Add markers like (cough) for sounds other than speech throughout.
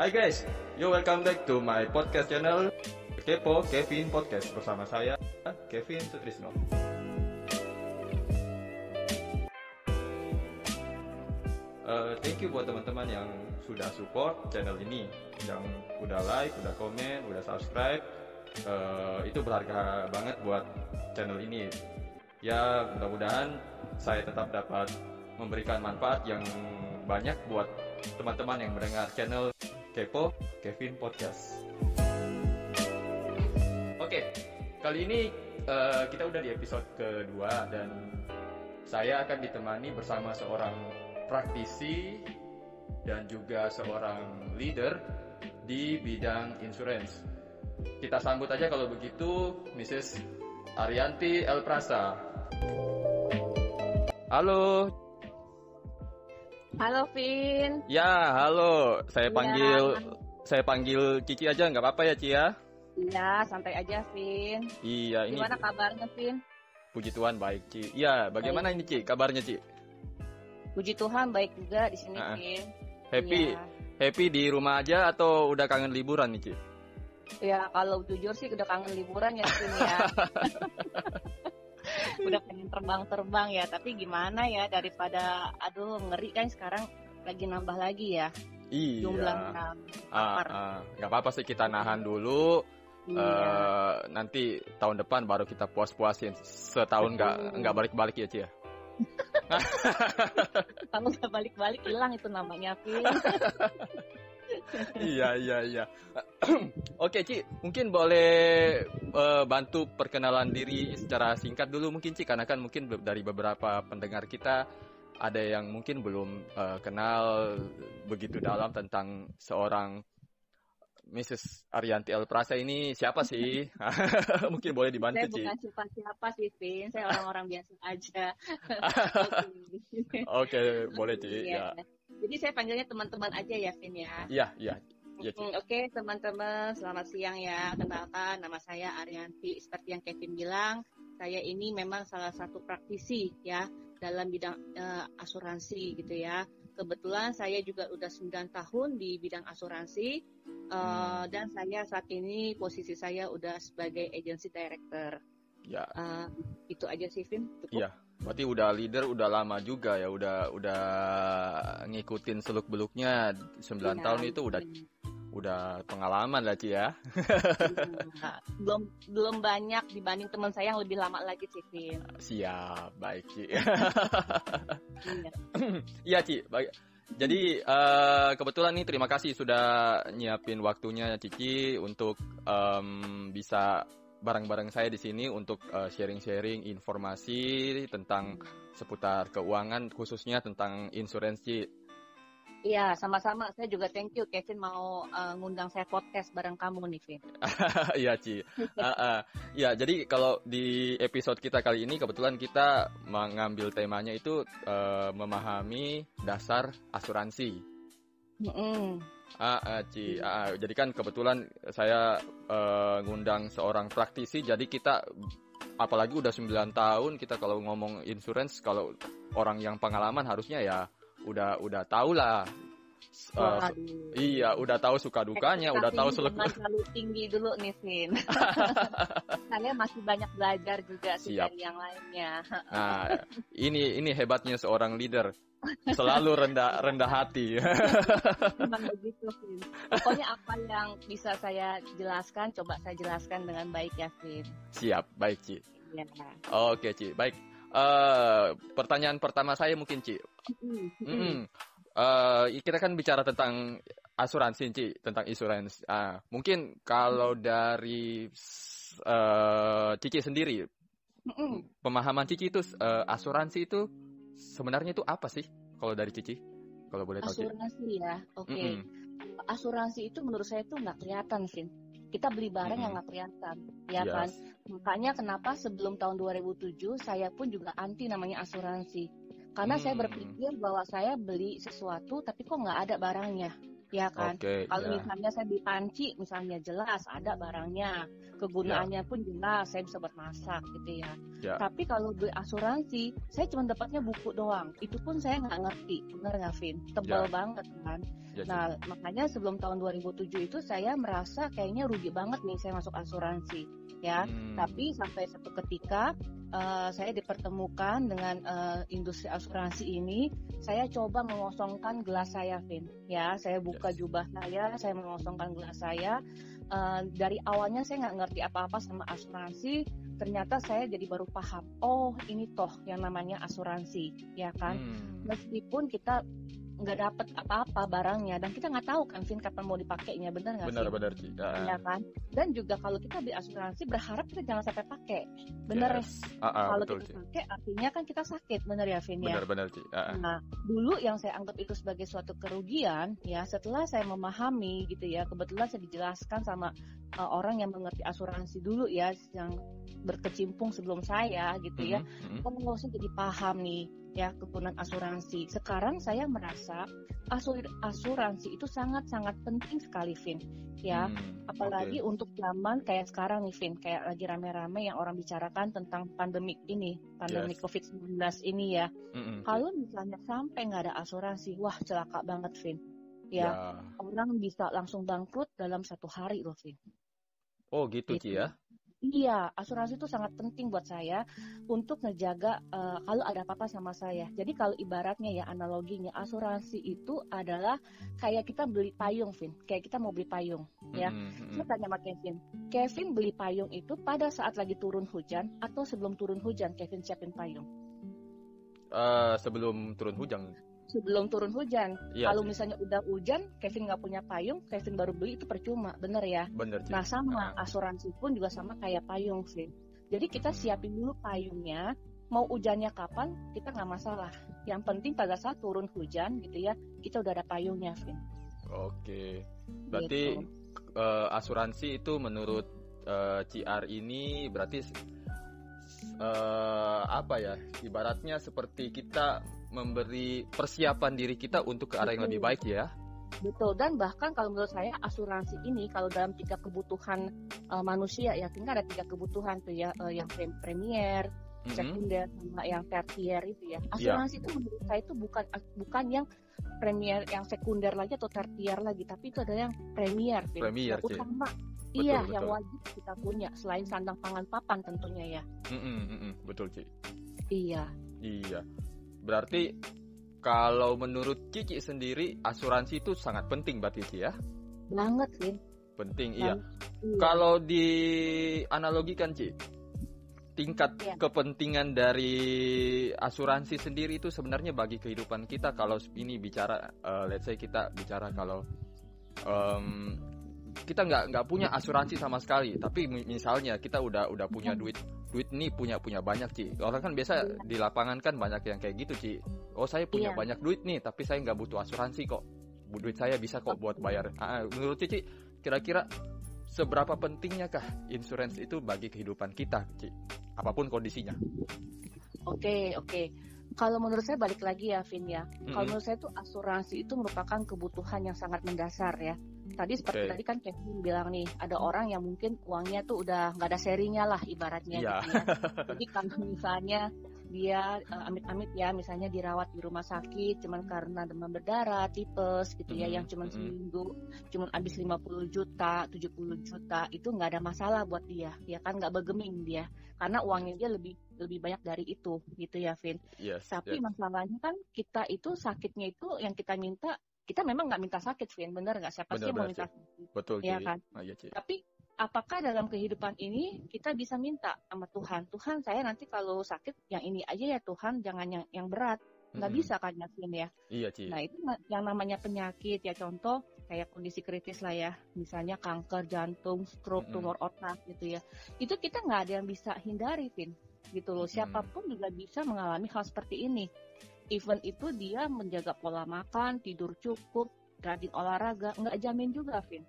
Hai guys, yo welcome back to my podcast channel Kepo Kevin Podcast bersama saya Kevin Sutrisno. Uh, thank you buat teman-teman yang sudah support channel ini, yang udah like, udah komen, udah subscribe. Uh, itu berharga banget buat channel ini. Ya mudah-mudahan saya tetap dapat memberikan manfaat yang banyak buat teman-teman yang mendengar channel Kepo Kevin Podcast. Oke, kali ini uh, kita udah di episode kedua dan saya akan ditemani bersama seorang praktisi dan juga seorang leader di bidang insurance. Kita sambut aja kalau begitu Mrs. Arianti El Prasa. Halo. Halo Vin. Ya, halo. Saya panggil ya. saya panggil Cici aja nggak apa-apa ya Ci ya? Iya, santai aja Vin. Iya, ini Gimana kabarnya Vin? Puji Tuhan baik Ci. Iya, bagaimana baik. ini Ci? Kabarnya Ci? Puji Tuhan baik juga di sini, uh, Happy, ya. happy di rumah aja atau udah kangen liburan nih, Ci? Ya, kalau jujur sih udah kangen liburan ya, Cik ya. (laughs) (laughs) udah pengen terbang-terbang ya, tapi gimana ya daripada aduh ngeri kan sekarang lagi nambah lagi ya. Iya. Jumlahnya. Ah, ah. Gak apa-apa sih kita nahan dulu. Iya. Uh, nanti tahun depan baru kita puas-puasin setahun nggak nggak balik-balik ya Ci ya. (laughs) Kalau nggak balik-balik hilang itu namanya, Vin. (laughs) iya iya iya. (clears throat) Oke Ci, mungkin boleh uh, bantu perkenalan diri secara singkat dulu mungkin Ci, karena kan mungkin dari beberapa pendengar kita ada yang mungkin belum uh, kenal begitu dalam tentang seorang Mrs. Arianti El Prasa ini siapa sih? (laughs) Mungkin boleh dibantu, Ci. Saya bukan siapa-siapa sih, Vin. Saya orang-orang biasa aja. (laughs) Oke, okay, boleh, Ci. Ya. ya. Jadi saya panggilnya teman-teman aja ya, Vin ya. Iya, iya. Ya, Oke, okay, teman-teman, selamat siang ya. Kenalkan, nama saya Arianti. Seperti yang Kevin bilang, saya ini memang salah satu praktisi ya dalam bidang uh, asuransi gitu ya. Kebetulan saya juga udah 9 tahun di bidang asuransi uh, dan saya saat ini posisi saya udah sebagai agency director. Ya. Uh, itu aja sih, Vin. Iya. Berarti udah leader udah lama juga ya, udah udah ngikutin seluk beluknya 9 ya, tahun itu udah udah pengalaman lah Ci ya. belum belum banyak dibanding teman saya yang lebih lama lagi Ci. Siap, baik Ci. Iya Ci, baik. Jadi uh, kebetulan nih terima kasih sudah nyiapin waktunya Cici untuk um, bisa bareng-bareng saya di sini untuk sharing sharing-sharing informasi tentang seputar keuangan khususnya tentang insuransi Iya, sama-sama. Saya juga thank you Kevin mau uh, ngundang saya podcast bareng kamu nih, Vin. (laughs) Iya, Ci. uh, uh. Ya, jadi kalau di episode kita kali ini kebetulan kita mengambil temanya itu uh, memahami dasar asuransi. Mm -hmm. Ah, uh, Ci. Uh, jadi kan kebetulan saya uh, ngundang seorang praktisi, jadi kita apalagi udah 9 tahun kita kalau ngomong insurance kalau orang yang pengalaman harusnya ya udah udah tahu lah Uh, iya, udah tahu suka dukanya, udah tahu seluk. terlalu tinggi dulu nih, Vin. (laughs) Saya masih banyak belajar juga sih dari yang lainnya. (laughs) Nah, ini ini hebatnya seorang leader. Selalu rendah rendah hati. (laughs) Memang begitu, Vin. Pokoknya apa yang bisa saya jelaskan, coba saya jelaskan dengan baik ya, Vin. Siap, baik, Ci. Ya. Oke, Ci. Baik. Uh, pertanyaan pertama saya mungkin Ci. Mm uh, kita kan bicara tentang asuransi Ci, tentang insurance. Uh, mungkin kalau dari uh, Cici sendiri, mm pemahaman Cici itu uh, asuransi itu sebenarnya itu apa sih? Kalau dari Cici, kalau boleh tahu. Asuransi ya, oke. Okay. Mm -hmm. Asuransi itu menurut saya itu nggak kelihatan sih kita beli barang hmm. yang nggak kelihatan, ya yes. kan? Makanya kenapa sebelum tahun 2007 saya pun juga anti namanya asuransi, karena hmm. saya berpikir bahwa saya beli sesuatu tapi kok nggak ada barangnya. Ya kan? Okay, Kalau ya. misalnya saya di panci, misalnya jelas ada barangnya, kegunaannya ya. pun jelas, saya bisa buat masak gitu ya. ya. Tapi kalau beli asuransi, saya cuma dapatnya buku doang. Itu pun saya nggak ngerti, bener nggak, Vin? Tebal ya. banget kan? Ya, nah, makanya sebelum tahun 2007 itu saya merasa kayaknya rugi banget nih saya masuk asuransi, ya. Hmm. Tapi sampai satu ketika uh, saya dipertemukan dengan uh, industri asuransi ini, saya coba mengosongkan gelas saya, Vin. Ya, saya buka jubah saya, saya mengosongkan gelas saya. Uh, dari awalnya saya nggak ngerti apa-apa sama asuransi, ternyata saya jadi baru paham. Oh, ini toh yang namanya asuransi, ya kan? Hmm. Meskipun kita nggak dapet apa-apa barangnya dan kita nggak tahu kan Vin kapan mau dipakainya benar nggak sih? Benar-benar sih. Ya kan. Dan juga kalau kita beli asuransi berharap kita jangan sampai pakai. Benar yes. ya? Uh, uh, kalau betul, kita pakai artinya kan kita sakit benar ya Vin ya. Benar-benar sih. Uh, uh. Nah dulu yang saya anggap itu sebagai suatu kerugian ya setelah saya memahami gitu ya kebetulan saya dijelaskan sama uh, orang yang mengerti asuransi dulu ya yang berkecimpung sebelum saya gitu ya. Mm -hmm. Oh, nggak usah jadi paham nih ya kegunaan asuransi. Sekarang saya merasa asur asuransi itu sangat-sangat penting sekali, Vin. Ya, hmm, apalagi okay. untuk zaman kayak sekarang nih, Vin, kayak lagi rame-rame yang orang bicarakan tentang pandemik ini, pandemik yes. COVID-19 ini ya. Mm -hmm. Kalau misalnya sampai nggak ada asuransi, wah celaka banget, Vin. Ya, ya, orang bisa langsung bangkrut dalam satu hari loh, Vin. Oh gitu, gitu. Ci ya? Iya, asuransi itu sangat penting buat saya untuk ngejaga uh, kalau ada apa-apa sama saya. Jadi kalau ibaratnya ya analoginya asuransi itu adalah kayak kita beli payung, Vin. Kayak kita mau beli payung, ya. Mm-hmm. Saya tanya sama Kevin, Kevin beli payung itu pada saat lagi turun hujan atau sebelum turun hujan Kevin siapin payung? Uh, sebelum turun hujan sebelum turun hujan. Ya, Kalau misalnya udah hujan, Kevin nggak punya payung, Kevin baru beli itu percuma, bener ya? Bener. Nah sama uh. asuransi pun juga sama kayak payung sih. Jadi kita siapin dulu payungnya, mau hujannya kapan kita nggak masalah. Yang penting pada saat turun hujan gitu ya, kita udah ada payungnya, Vin. Oke, berarti gitu. uh, asuransi itu menurut uh, eh, CR ini berarti uh, apa ya? Ibaratnya seperti kita memberi persiapan diri kita untuk ke arah yang lebih baik ya. Betul dan bahkan kalau menurut saya asuransi ini kalau dalam tiga kebutuhan uh, manusia ya tinggal ada tiga kebutuhan tuh ya uh, yang premier, mm-hmm. sekunder sama yang tertier itu ya. Iya. Asuransi yeah. itu menurut saya itu bukan bukan yang premier yang sekunder lagi atau tertier lagi tapi itu adalah yang premier, premier yang utama. Betul, iya, betul. yang wajib kita punya selain sandang pangan papan tentunya ya. Mm-mm, mm-mm, betul, Ci. Iya. Iya. Berarti kalau menurut Cici sendiri asuransi itu sangat penting berarti Cici ya? Banget sih. Penting iya. iya. Kalau dianalogikan Ci, tingkat iya. kepentingan dari asuransi sendiri itu sebenarnya bagi kehidupan kita kalau ini bicara uh, let's say kita bicara kalau um, kita nggak nggak punya asuransi sama sekali tapi misalnya kita udah udah punya duit duit nih punya punya banyak Ci orang kan biasa iya. di lapangan kan banyak yang kayak gitu Ci oh saya punya iya. banyak duit nih tapi saya nggak butuh asuransi kok duit saya bisa kok buat bayar ah, menurut Cici kira-kira seberapa pentingnya kah insurance itu bagi kehidupan kita Ci apa pun kondisinya oke okay, oke okay. Kalau menurut saya balik lagi ya, Vin ya. Mm-hmm. Kalau menurut saya itu asuransi itu merupakan kebutuhan yang sangat mendasar ya. Tadi seperti okay. tadi kan Kevin bilang nih, ada orang yang mungkin uangnya tuh udah nggak ada serinya lah ibaratnya yeah. gitu ya. (laughs) Jadi kalau misalnya dia uh, amit-amit ya misalnya dirawat di rumah sakit cuman karena demam berdarah, tipes gitu ya mm-hmm. yang cuman seminggu cuman habis 50 juta, 70 juta itu nggak ada masalah buat dia. Ya kan nggak bergeming dia karena uangnya dia lebih lebih banyak dari itu gitu ya Vin. Yes, Tapi yes. masalahnya kan kita itu sakitnya itu yang kita minta kita memang nggak minta sakit Vin, bener nggak? Siapa sih mau minta sakit? Betul. Ya kan. Ah, ya, Tapi apakah dalam kehidupan ini kita bisa minta sama Tuhan Tuhan saya nanti kalau sakit yang ini aja ya Tuhan jangan yang yang berat nggak mm-hmm. bisa kan yakin ya iya Ci. nah itu yang namanya penyakit ya contoh kayak kondisi kritis lah ya misalnya kanker jantung stroke mm-hmm. tumor otak gitu ya itu kita nggak ada yang bisa hindari Vin gitu loh siapa pun mm-hmm. juga bisa mengalami hal seperti ini event itu dia menjaga pola makan tidur cukup rajin olahraga nggak jamin juga Vin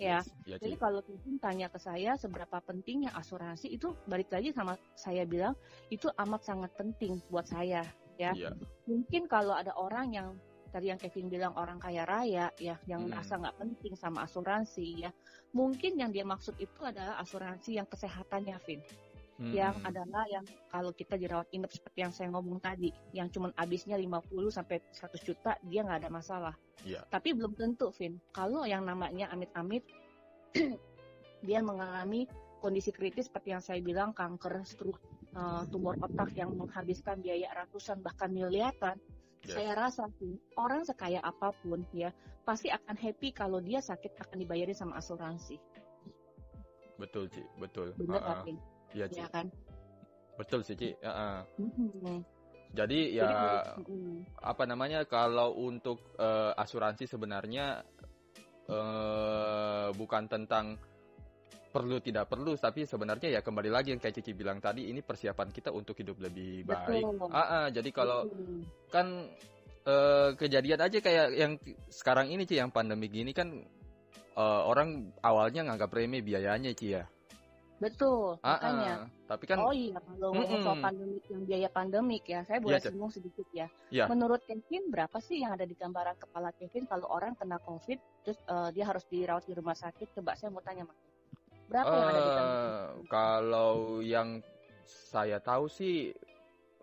ya. ya Jadi kalau Kevin tanya ke saya seberapa pentingnya asuransi itu balik lagi sama saya bilang itu amat sangat penting buat saya ya. ya. Mungkin kalau ada orang yang tadi yang Kevin bilang orang kaya raya ya yang hmm. merasa nggak penting sama asuransi ya mungkin yang dia maksud itu adalah asuransi yang kesehatannya Vin hmm. yang adalah yang kalau kita dirawat inap seperti yang saya ngomong tadi yang cuma habisnya 50 sampai 100 juta dia nggak ada masalah yeah. tapi belum tentu Vin kalau yang namanya amit-amit (clears throat) dia mengalami kondisi kritis seperti yang saya bilang kanker stroke uh, tumor otak yang menghabiskan biaya ratusan bahkan miliaran Yes. Saya rasa orang sekaya apa pun ya pasti akan happy kalau dia sakit akan dibayarin sama asuransi. Betul sih, betul. Benar uh, uh. Iya ya, kan? Betul sih Ci. Uh, uh. Mm-hmm. Jadi ya Jadi, mm. apa namanya kalau untuk uh, asuransi sebenarnya uh, bukan tentang perlu tidak perlu tapi sebenarnya ya kembali lagi yang kayak Cici bilang tadi ini persiapan kita untuk hidup lebih baik. Ah, ah, jadi kalau Betul. kan uh, kejadian aja kayak yang sekarang ini Ci yang pandemi gini kan uh, orang awalnya nganggap remeh biayanya Ci ya. Betul, ah, makanya. Ah, tapi kan Oh iya, kalau mm -mm. soal pandemik yang biaya pandemik ya, saya boleh ya, singgung sedikit ya. ya. Menurut Kevin berapa sih yang ada di gambaran kepala Kevin kalau orang kena COVID terus uh, dia harus dirawat di rumah sakit? Coba saya mau tanya Mas. Berapa uh, yang ada di uh, Kalau yang saya tahu sih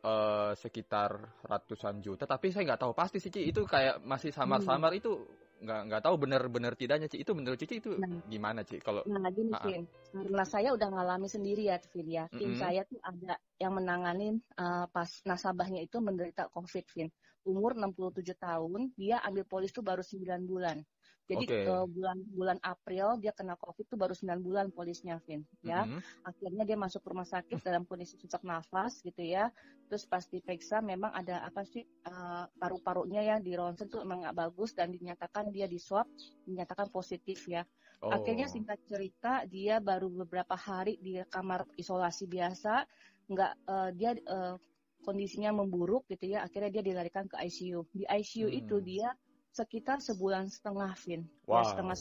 uh, sekitar ratusan juta, tapi saya nggak tahu pasti sih, Ci. Itu kayak masih samar-samar hmm. itu nggak nggak tahu benar-benar tidaknya Ci. Itu menurut Cici itu nah, gimana Ci? Kalau Nah, gini uh -uh. Karena saya udah ngalami sendiri ya, Vin ya. Tim mm -hmm. saya tuh ada yang menanganin uh, pas nasabahnya itu menderita COVID, Vin. Umur 67 tahun, dia ambil polis tuh baru 9 bulan. Jadi okay. ke bulan bulan April dia kena COVID itu baru 9 bulan polisnya, Vin. Ya, mm-hmm. akhirnya dia masuk rumah sakit dalam kondisi sesak nafas gitu ya. Terus pas diperiksa memang ada apa sih uh, paru-parunya yang di ronsen tuh emang nggak bagus dan dinyatakan dia di swab dinyatakan positif ya. Oh. Akhirnya singkat cerita dia baru beberapa hari di kamar isolasi biasa, nggak uh, dia uh, kondisinya memburuk gitu ya. Akhirnya dia dilarikan ke ICU. Di ICU hmm. itu dia sekitar sebulan setengah, Vin. Wow. Ya, setengah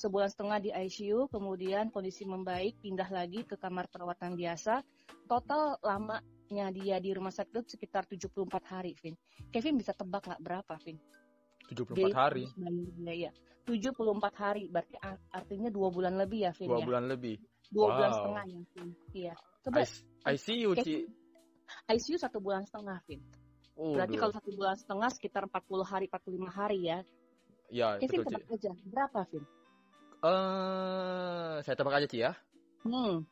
sebulan setengah di ICU, kemudian kondisi membaik, pindah lagi ke kamar perawatan biasa. Total lamanya dia di rumah sakit sekitar 74 hari, Vin. Kevin bisa tebak nggak berapa, Vin? 74 Dia hari? Biaya. 74 hari, berarti artinya dua bulan lebih ya, Vin dua ya? bulan lebih? Dua wow. bulan setengah ya, Vin. Iya. Coba, ICU, Ci. ICU satu bulan setengah, Vin. Oh, Berarti kalau satu bulan setengah sekitar 40 hari, 45 hari ya. Ya, Kevin betul, tebak aja. Berapa, Vin? Eh, uh, saya tebak aja, Ci ya. Hmm.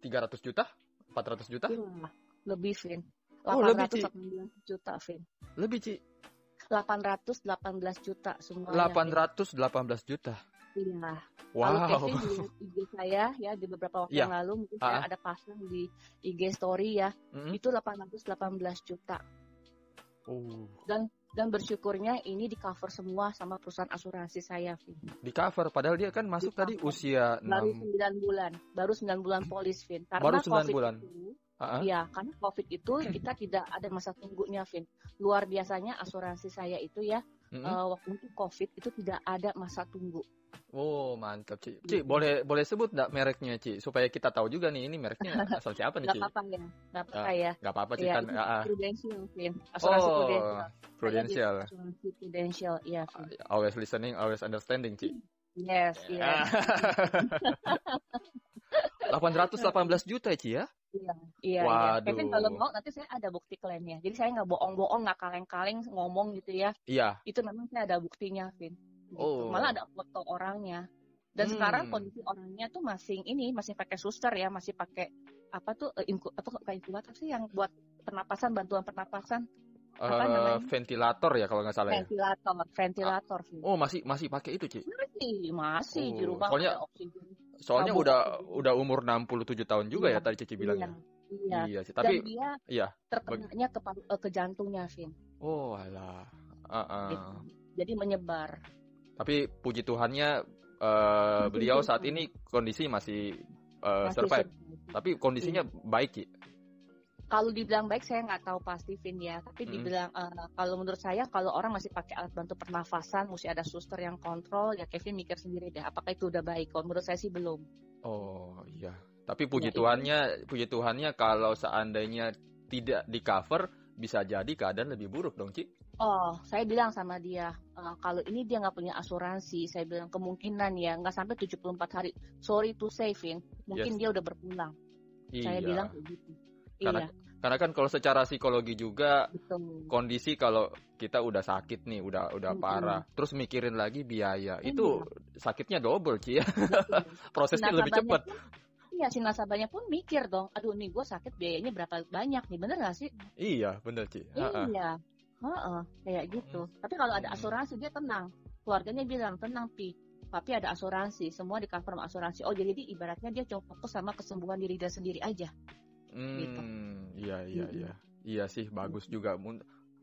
300 juta? 400 juta? Iya, lebih, Vin. 818 oh, lebih, Ci. juta, Vin. Lebih, Ci. 818 juta semuanya. 818 juta. Iya. Wow. Kalau Kevin di (laughs) IG saya ya di beberapa waktu yeah. yang lalu mungkin uh. saya ada pasang di IG story ya. Mm-hmm. Itu 818 juta. Oh. Dan dan bersyukurnya ini di cover semua sama perusahaan asuransi saya, Vin. Di cover padahal dia kan masuk tadi usia baru 6 9 bulan, baru 9 bulan polis, Vin. Karena baru 9 COVID bulan. Itu, uh-huh. Ya, karena COVID itu (clears throat) kita tidak ada masa tunggunya, Vin. Luar biasanya asuransi saya itu ya, mm-hmm. uh, waktu itu COVID itu tidak ada masa tunggu. Oh mantap Ci. Ci boleh boleh sebut nggak mereknya Ci supaya kita tahu juga nih ini mereknya asal siapa nih Ci? Gak apa-apa ya, gak apa-apa ya. Gak apa-apa Ci ya, kan. Uh, Prudential, Asuransi oh, Prudential. Prudential. Asuransi Prudential, iya. Always listening, always understanding Ci. Yes, iya. Yeah. 818 (laughs) juta ya Ci ya? Iya, iya, Waduh. iya. Kevin kalau mau nanti saya ada bukti klaimnya. Jadi saya nggak bohong-bohong, nggak kaleng-kaleng ngomong gitu ya. Iya. Itu memang saya ada buktinya, Vin. Gitu. Oh. Malah ada foto orangnya. Dan hmm. sekarang kondisi orangnya tuh masih ini masih pakai suster ya, masih pakai apa tuh uh, inku, apa kayak inkubator sih yang buat pernapasan bantuan pernapasan apa uh, namanya? ventilator ya kalau nggak salah ventilator ya? ventilator ah. oh masih masih pakai itu Ci masih masih oh, di rumah soalnya oksigen soalnya Kamu udah oksigen. udah umur 67 tahun juga ya iya, ya tadi Cici bilang iya, iya. iya sih tapi Dan dia iya terkenanya ke, eh, ke jantungnya Vin oh alah uh -uh. Jadi menyebar tapi puji Tuhannya uh, beliau saat ini kondisi masih, uh, masih survive. survive. Tapi kondisinya hmm. baik ya. Kalau dibilang baik saya nggak tahu pasti Vin ya, tapi hmm. dibilang uh, kalau menurut saya kalau orang masih pakai alat bantu pernafasan, mesti ada suster yang kontrol, ya Kevin mikir sendiri deh, apakah itu udah baik? Kalau menurut saya sih belum. Oh iya, tapi puji ya, Tuhannya, itu. puji Tuhannya kalau seandainya tidak di cover, bisa jadi keadaan lebih buruk dong, Ci. Oh, saya bilang sama dia, uh, kalau ini dia nggak punya asuransi, saya bilang kemungkinan ya nggak sampai 74 hari. Sorry to say, Vin, mungkin yes. dia udah berpulang. Iya. Saya bilang begitu. Karena, iya. Karena kan kalau secara psikologi juga Betul. kondisi kalau kita udah sakit nih, udah udah parah, terus mikirin lagi biaya, hmm. itu sakitnya double, Ci ya. (laughs) Prosesnya lebih cepat. Iya si nasabahnya pun mikir dong, aduh nih gue sakit biayanya berapa banyak nih, bener gak sih? Iya, bener Ci. Iya, Heeh, kayak gitu. Hmm. Tapi kalau ada asuransi dia tenang. Keluarganya bilang tenang pi. Tapi ada asuransi, semua di cover asuransi. Oh jadi ibaratnya dia cuma fokus sama kesembuhan diri dia sendiri aja. Hmm, gitu. Iya iya hmm. iya. Iya sih bagus juga.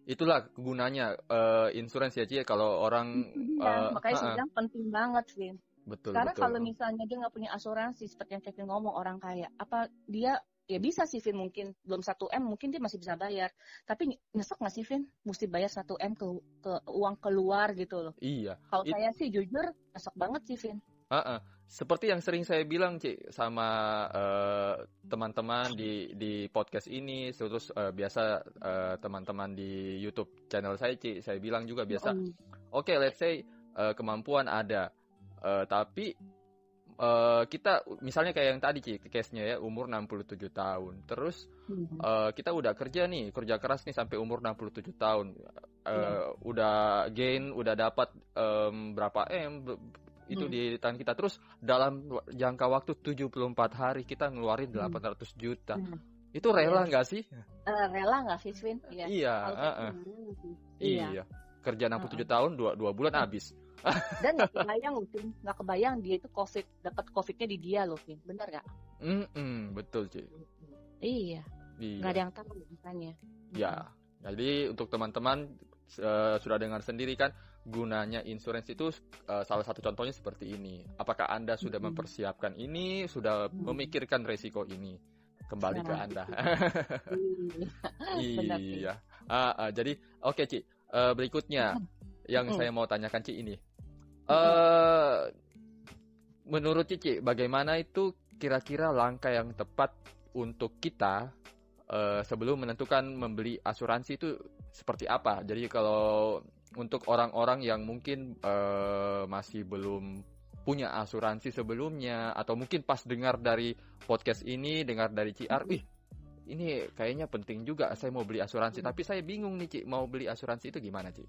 Itulah gunanya uh, insurance ya Cie kalau orang iya, uh, makanya uh, saya bilang penting banget Vin. Betul, Karena betul. kalau misalnya dia nggak punya asuransi seperti yang Kevin ngomong orang kaya, apa dia ya bisa sih Vin mungkin belum satu m mungkin dia masih bisa bayar tapi nyesek nggak sih Vin mesti bayar satu m ke, ke uang keluar gitu loh iya kalau It... saya sih jujur nyesek banget sih Vin uh -uh. seperti yang sering saya bilang Ci sama uh, teman-teman di di podcast ini terus uh, biasa uh, teman-teman di YouTube channel saya Ci saya bilang juga biasa mm. oke okay, let's say uh, kemampuan ada uh, tapi uh, kita misalnya kayak yang tadi Ci, case-nya ya umur 67 tahun. Terus uh, kita udah kerja nih, kerja keras nih sampai umur 67 tahun. Uh, hmm. udah gain, udah dapat um, berapa M itu hmm. di tangan kita terus dalam jangka waktu 74 hari kita ngeluarin 800 hmm. juta. Hmm. Itu rela iya. nggak sih? Uh, rela nggak sih, Swin? Iya. Iya, uh, uh. iya. iya. Kerja 67 uh, tahun dua dua bulan habis dan nggak (laughs) kebayang mungkin nggak kebayang dia itu covid dapat covidnya di dia loh Vin benar nggak mm -mm, betul sih iya nggak iya. ada yang tahu misalnya ya jadi untuk teman-teman uh, sudah dengar sendiri kan gunanya insurance itu uh, salah satu contohnya seperti ini. Apakah anda sudah mm -hmm. mempersiapkan ini sudah mm -hmm. memikirkan resiko ini? Kembali ke anda. (laughs) Iya. Uh, uh, jadi oke okay, Ci. Uh, berikutnya yang hmm. saya mau tanyakan Ci ini. Uh, menurut Cici, bagaimana itu kira-kira langkah yang tepat untuk kita uh, sebelum menentukan membeli asuransi itu seperti apa? Jadi kalau untuk orang-orang yang mungkin uh, masih belum punya asuransi sebelumnya atau mungkin pas dengar dari podcast ini, dengar dari CR, ih ini kayaknya penting juga saya mau beli asuransi, hmm. tapi saya bingung nih Ci, mau beli asuransi itu gimana Ci?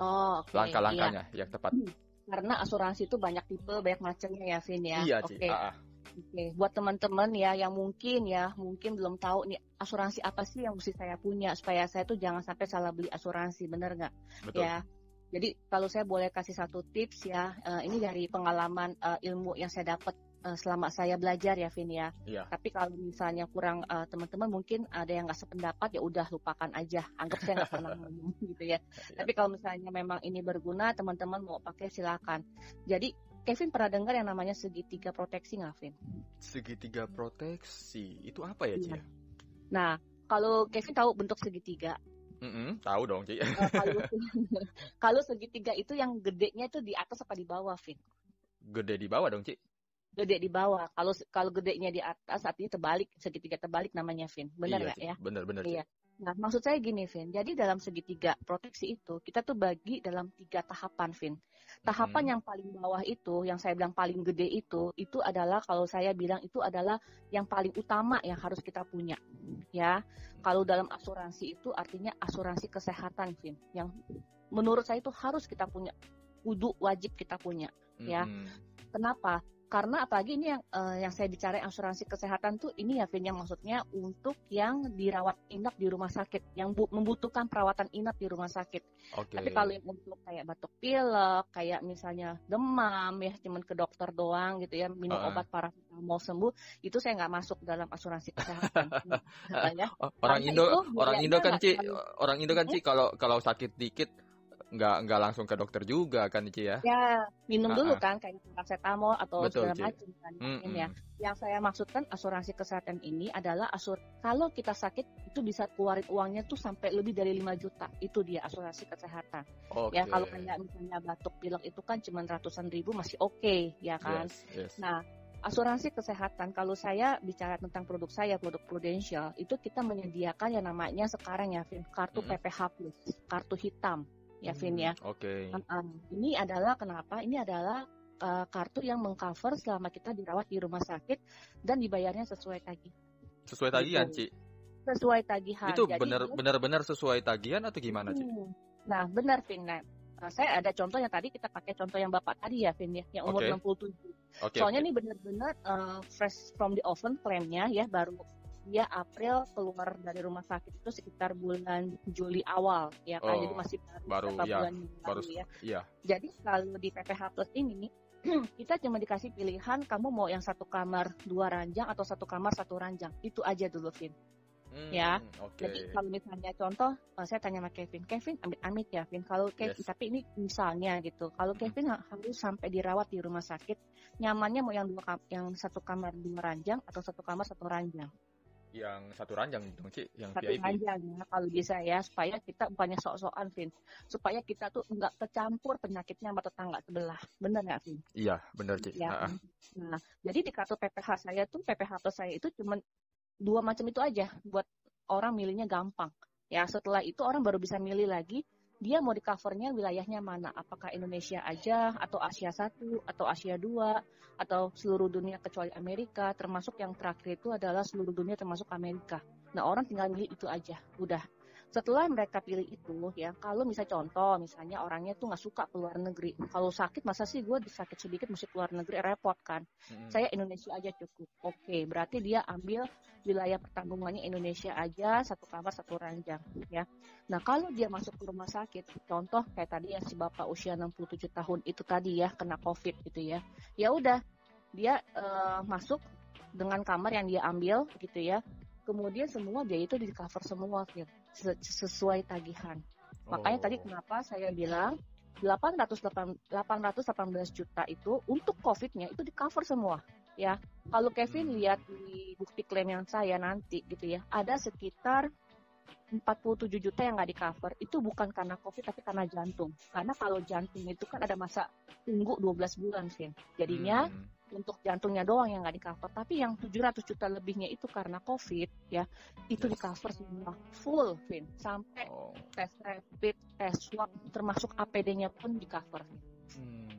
Oh, okay. Langkah-langkahnya iya. yang tepat. Hmm karena asuransi itu banyak tipe, banyak macamnya ya, Vin ya. Iya, Oke. Okay. Ah, ah. Oke, okay. buat teman-teman ya yang mungkin ya, mungkin belum tahu nih asuransi apa sih yang mesti saya punya supaya saya tuh jangan sampai salah beli asuransi, bener nggak? Ya. Jadi kalau saya boleh kasih satu tips ya, uh, ini dari pengalaman uh, ilmu yang saya dapat uh, selama saya belajar ya Vin ya. Iya. Tapi kalau misalnya kurang uh, teman-teman mungkin ada yang nggak sependapat ya udah lupakan aja, anggap saya nggak pernah ngomong (laughs) gitu ya. Iya. Tapi kalau misalnya memang ini berguna, teman-teman mau pakai silakan. Jadi Kevin pernah dengar yang namanya segitiga proteksi nggak, Vin? Segitiga proteksi itu apa ya, Cia? Iya. Nah, kalau Kevin tahu bentuk segitiga, Mm -hmm, tahu dong, Ci. Uh, kalau, (laughs) (laughs) kalau segitiga itu yang gedenya itu di atas apa di bawah, Vin? Gede di bawah dong, Ci gede di bawah. Kalau kalau gedenya di atas artinya terbalik, segitiga terbalik namanya Vin. Benar iya nggak iya, ya? Benar benar. Iya. Nah, maksud saya gini, Vin. Jadi dalam segitiga proteksi itu kita tuh bagi dalam tiga tahapan, Vin. Tahapan hmm. yang paling bawah itu, yang saya bilang paling gede itu, itu adalah kalau saya bilang itu adalah yang paling utama yang harus kita punya, ya. Kalau dalam asuransi itu artinya asuransi kesehatan, Vin. Yang menurut saya itu harus kita punya, kudu wajib kita punya, ya. Hmm. Kenapa? Karena apalagi ini yang uh, yang saya bicara asuransi kesehatan tuh ini ya Vin yang maksudnya untuk yang dirawat inap di rumah sakit yang membutuhkan perawatan inap di rumah sakit. Okay. Tapi kalau yang untuk kayak batuk pilek, kayak misalnya demam ya cuman ke dokter doang gitu ya minum uh. obat paracetamol sembuh itu saya nggak masuk dalam asuransi kesehatan. (laughs) ya. Orang Indo orang Indo kan Ci orang Indo kan Ci kalau kalau sakit dikit nggak nggak langsung ke dokter juga kan Ci ya? Ya minum dulu kan kayak paracetamol atau Betul, segala macam kan mm -hmm. ya. Yang saya maksudkan asuransi kesehatan ini adalah asur kalau kita sakit itu bisa keluarin uangnya tuh sampai lebih dari 5 juta itu dia asuransi kesehatan. Okay. Ya kalau kayak misalnya batuk pilek itu kan cuma ratusan ribu masih oke okay, ya kan. Yes, yes. Nah asuransi kesehatan kalau saya bicara tentang produk saya produk Prudential itu kita menyediakan yang namanya sekarang ya kartu mm -hmm. PPH Plus kartu hitam ya Vin ya. Oke. Okay. Ini adalah kenapa? Ini adalah uh, kartu yang mengcover selama kita dirawat di rumah sakit dan dibayarnya sesuai tagih. Sesuai tagihan, Ci? Sesuai tagihan. Itu benar benar-benar sesuai tagihan atau gimana, Ci? Hmm. Nah, benar Vin. Nah, Nah, saya ada contoh yang tadi kita pakai contoh yang Bapak tadi ya, Vin ya, yang umur okay. 67. Okay, Soalnya okay. ini benar-benar uh, fresh from the oven klaimnya ya, baru dia April keluar dari rumah sakit itu sekitar bulan Juli awal ya kan, oh, jadi masih baru, baru ya, bulan baru, ya. Iya. Jadi kalau di PPH Plus ini (clears throat) kita cuma dikasih pilihan kamu mau yang satu kamar dua ranjang atau satu kamar satu ranjang itu aja dulu Vin Hmm, ya. Okay. Jadi kalau misalnya contoh, uh, saya tanya sama Kevin, Kevin amit-amit ya, Kevin. Kalau Kevin, yes. tapi ini misalnya gitu, kalau Kevin hmm. harus sampai dirawat di rumah sakit, nyamannya mau yang dua yang satu kamar dua ranjang atau satu kamar satu ranjang? Yang satu ranjang dong, Ci, yang satu VIP. ranjang ya, kalau bisa ya, supaya kita bukannya sok-sokan, Vin. Supaya kita tuh nggak kecampur penyakitnya sama tetangga sebelah. Bener nggak, Vin? Iya, bener, Ci. Ya. Nah, jadi di kartu PPH saya tuh, PPH plus saya itu cuma dua macam itu aja buat orang milihnya gampang. Ya setelah itu orang baru bisa milih lagi dia mau di covernya wilayahnya mana, apakah Indonesia aja atau Asia satu atau Asia dua atau seluruh dunia kecuali Amerika, termasuk yang terakhir itu adalah seluruh dunia termasuk Amerika. Nah orang tinggal milih itu aja, udah setelah mereka pilih itu ya kalau misalnya contoh misalnya orangnya tuh nggak suka keluar negeri. Kalau sakit masa sih gue sakit sedikit mesti keluar negeri repot kan? Hmm. saya Indonesia aja cukup. Oke berarti dia ambil wilayah pertanggungannya Indonesia aja satu kamar satu ranjang ya. Nah kalau dia masuk ke rumah sakit contoh kayak tadi yang si bapak usia 67 tahun itu tadi ya kena covid gitu ya. Ya udah dia uh, masuk dengan kamar yang dia ambil gitu ya. Kemudian semua biaya itu di cover semua gitu, sesuai tagihan. Oh. Makanya tadi oh. kenapa saya bilang 818 juta itu untuk COVID-nya itu di cover semua ya. Kalau Kevin hmm. lihat di bukti klaim yang saya nanti gitu ya, ada sekitar 47 juta yang nggak di cover itu bukan karena COVID tapi karena jantung. Karena kalau jantung itu kan ada masa tunggu 12 bulan, Vin. Jadinya hmm untuk jantungnya doang yang nggak di cover tapi yang 700 juta lebihnya itu karena covid ya itu di cover semua. Full Vin. Sampai oh. tes rapid tes swab termasuk APD-nya pun di cover hmm.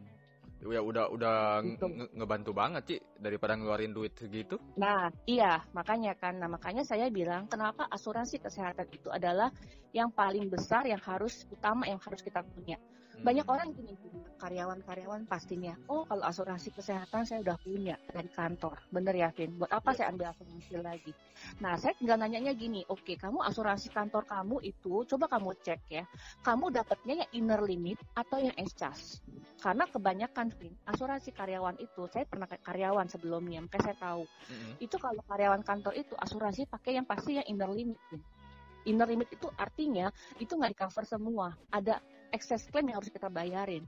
ya udah udah gitu. nge ngebantu banget sih daripada ngeluarin duit segitu. Nah iya makanya kan. Nah makanya saya bilang kenapa asuransi kesehatan itu adalah yang paling besar yang harus utama yang harus kita punya banyak orang gini, karyawan-karyawan pastinya, oh kalau asuransi kesehatan saya udah punya dari kantor. Bener ya, Vin? Buat apa saya ambil asuransi lagi? Nah, saya tinggal nanyanya gini, oke, okay, kamu asuransi kantor kamu itu, coba kamu cek ya, kamu dapatnya yang inner limit atau yang excess? Karena kebanyakan, Vin, asuransi karyawan itu, saya pernah karyawan sebelumnya, makanya saya tahu. Mm-hmm. Itu kalau karyawan kantor itu, asuransi pakai yang pasti yang inner limit, Vin. Inner limit itu artinya itu nggak di cover semua. Ada excess claim yang harus kita bayarin.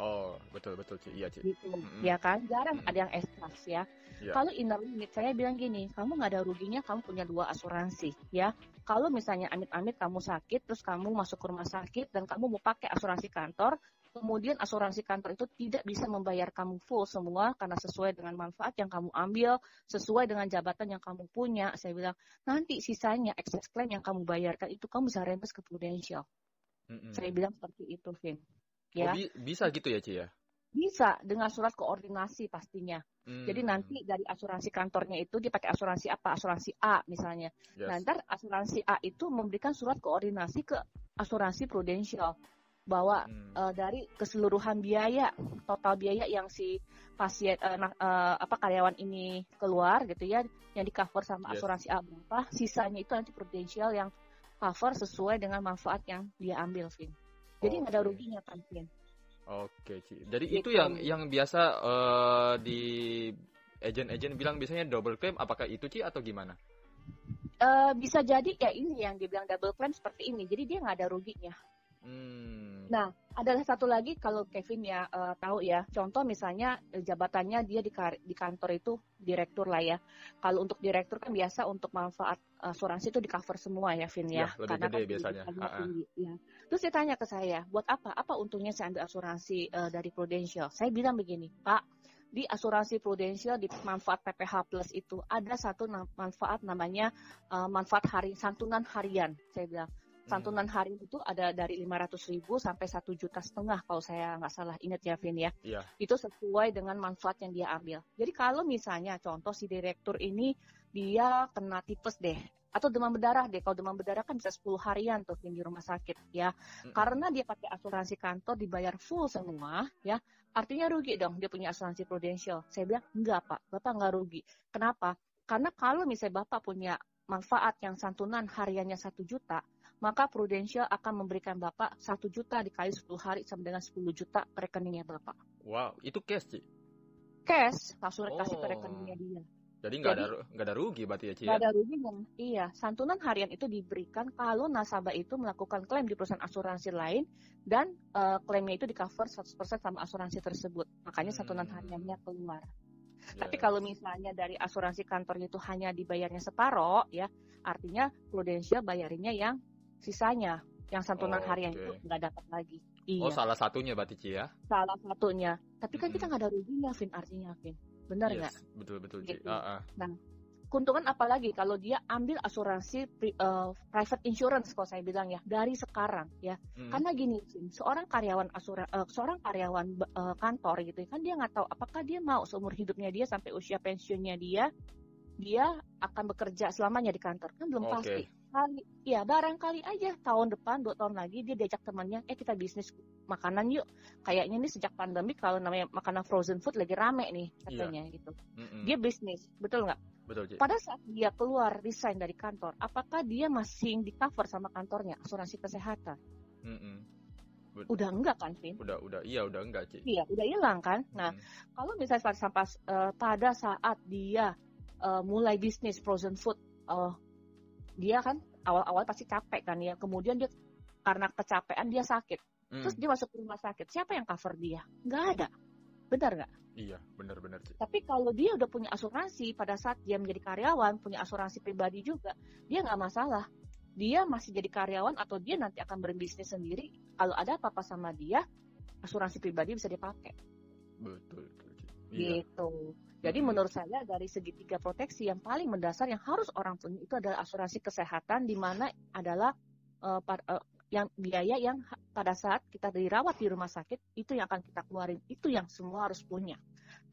Oh, betul betul Ci. Iya, Ci. Gitu. Mm-hmm. Ya kan? Jarang mm-hmm. ada yang excess ya. Yeah. Kalau inner limit saya bilang gini, kamu nggak ada ruginya kamu punya dua asuransi, ya. Kalau misalnya amit-amit kamu sakit terus kamu masuk ke rumah sakit dan kamu mau pakai asuransi kantor, kemudian asuransi kantor itu tidak bisa membayar kamu full semua karena sesuai dengan manfaat yang kamu ambil, sesuai dengan jabatan yang kamu punya. Saya bilang, nanti sisanya excess claim yang kamu bayarkan itu kamu bisa reimburse ke Prudential. Mm-hmm. Saya bilang seperti itu, Vin. Ya. Oh, bi- bisa gitu ya, Ci ya? Bisa dengan surat koordinasi pastinya. Hmm. Jadi nanti dari asuransi kantornya itu dia pakai asuransi apa? Asuransi A misalnya. Yes. Nah, ntar asuransi A itu memberikan surat koordinasi ke asuransi Prudential bahwa hmm. uh, dari keseluruhan biaya total biaya yang si pasien uh, uh, apa karyawan ini keluar gitu ya yang di cover sama yes. asuransi A berapa sisanya itu nanti Prudential yang cover sesuai dengan manfaat yang dia ambil, Vin. Jadi nggak okay. ada ruginya kan, Vin. Oke, Ci. Jadi gitu. itu yang yang biasa uh, di agent-agent bilang biasanya double claim, apakah itu Ci atau gimana? Uh, bisa jadi ya ini yang dibilang double claim seperti ini. Jadi dia nggak ada ruginya. Hmm. Nah, adalah satu lagi kalau Kevin ya uh, tahu ya, contoh misalnya eh, jabatannya dia di, di kantor itu direktur lah ya. Kalau untuk direktur kan biasa untuk manfaat asuransi itu di cover semua ya, Vin ya. ya Karena gede kan biasanya. Tinggi, ya. Terus dia tanya ke saya, buat apa? Apa untungnya saya ambil asuransi uh, dari Prudential? Saya bilang begini, Pak, di asuransi prudensial di manfaat PPH Plus itu ada satu manfaat namanya uh, manfaat hari santunan harian saya bilang santunan hmm. harian itu ada dari 500 ribu sampai satu juta setengah kalau saya nggak salah ingat ya Vin ya yeah. itu sesuai dengan manfaat yang dia ambil jadi kalau misalnya contoh si direktur ini dia kena tipes deh atau demam berdarah deh. Kalau demam berdarah kan bisa 10 harian tuh di rumah sakit ya. Hmm. Karena dia pakai asuransi kantor dibayar full semua ya. Artinya rugi dong dia punya asuransi prudensial. Saya bilang enggak Pak, Bapak enggak rugi. Kenapa? Karena kalau misalnya Bapak punya manfaat yang santunan hariannya satu juta, maka Prudential akan memberikan Bapak satu juta dikali 10 hari sama dengan 10 juta ke rekeningnya Bapak. Wow, itu cash, sih? Cash, langsung oh. kasih ke rekeningnya dia. Jadi nggak ada nggak ada rugi berarti ya Ci? Nggak ya? ada rugi kan? Iya, santunan harian itu diberikan kalau nasabah itu melakukan klaim di perusahaan asuransi lain dan uh, klaimnya itu di cover 100% sama asuransi tersebut. Makanya santunan hmm. hariannya keluar. Yeah. Tapi kalau misalnya dari asuransi kantornya itu hanya dibayarnya separoh, ya artinya Prudential bayarinya yang sisanya, yang santunan oh, harian okay. itu nggak dapat lagi. Iya. Oh salah satunya berarti Ci ya? Salah satunya. Tapi kan hmm. kita nggak ada ruginya, Vin artinya, Vin. Benar nggak? Yes, betul betul. Gitu. Uh, uh. Nah, keuntungan apa lagi kalau dia ambil asuransi uh, private insurance kalau saya bilang ya dari sekarang ya. Hmm. Karena gini, seorang karyawan asuran uh, seorang karyawan uh, kantor gitu kan dia nggak tahu apakah dia mau seumur hidupnya dia sampai usia pensiunnya dia dia akan bekerja selamanya di kantor kan belum okay. pasti kali ya barangkali aja tahun depan dua tahun lagi dia diajak temannya eh kita bisnis makanan yuk kayaknya ini sejak pandemi kalau namanya makanan frozen food lagi rame nih katanya yeah. gitu mm-hmm. dia bisnis betul nggak betul pada saat dia keluar resign dari kantor apakah dia masih di cover sama kantornya asuransi kesehatan mm-hmm. Udah enggak kan, Vin? Udah, udah, iya udah enggak, Ci. Iya, udah hilang kan. Nah, kalau misalnya sampai uh, pada saat dia uh, mulai bisnis frozen food, uh, dia kan awal-awal pasti capek kan ya. Kemudian dia karena kecapean dia sakit. Hmm. Terus dia masuk ke rumah sakit. Siapa yang cover dia? Nggak ada. Benar nggak? Iya, benar-benar sih. Tapi kalau dia udah punya asuransi pada saat dia menjadi karyawan, punya asuransi pribadi juga, dia nggak masalah. Dia masih jadi karyawan atau dia nanti akan berbisnis sendiri. Kalau ada apa-apa sama dia, asuransi pribadi bisa dipakai. Betul. betul. Iya. Gitu. Jadi menurut saya dari segi tiga proteksi yang paling mendasar yang harus orang punya itu adalah asuransi kesehatan di mana adalah uh, par, uh, yang biaya yang pada saat kita dirawat di rumah sakit itu yang akan kita keluarin itu yang semua harus punya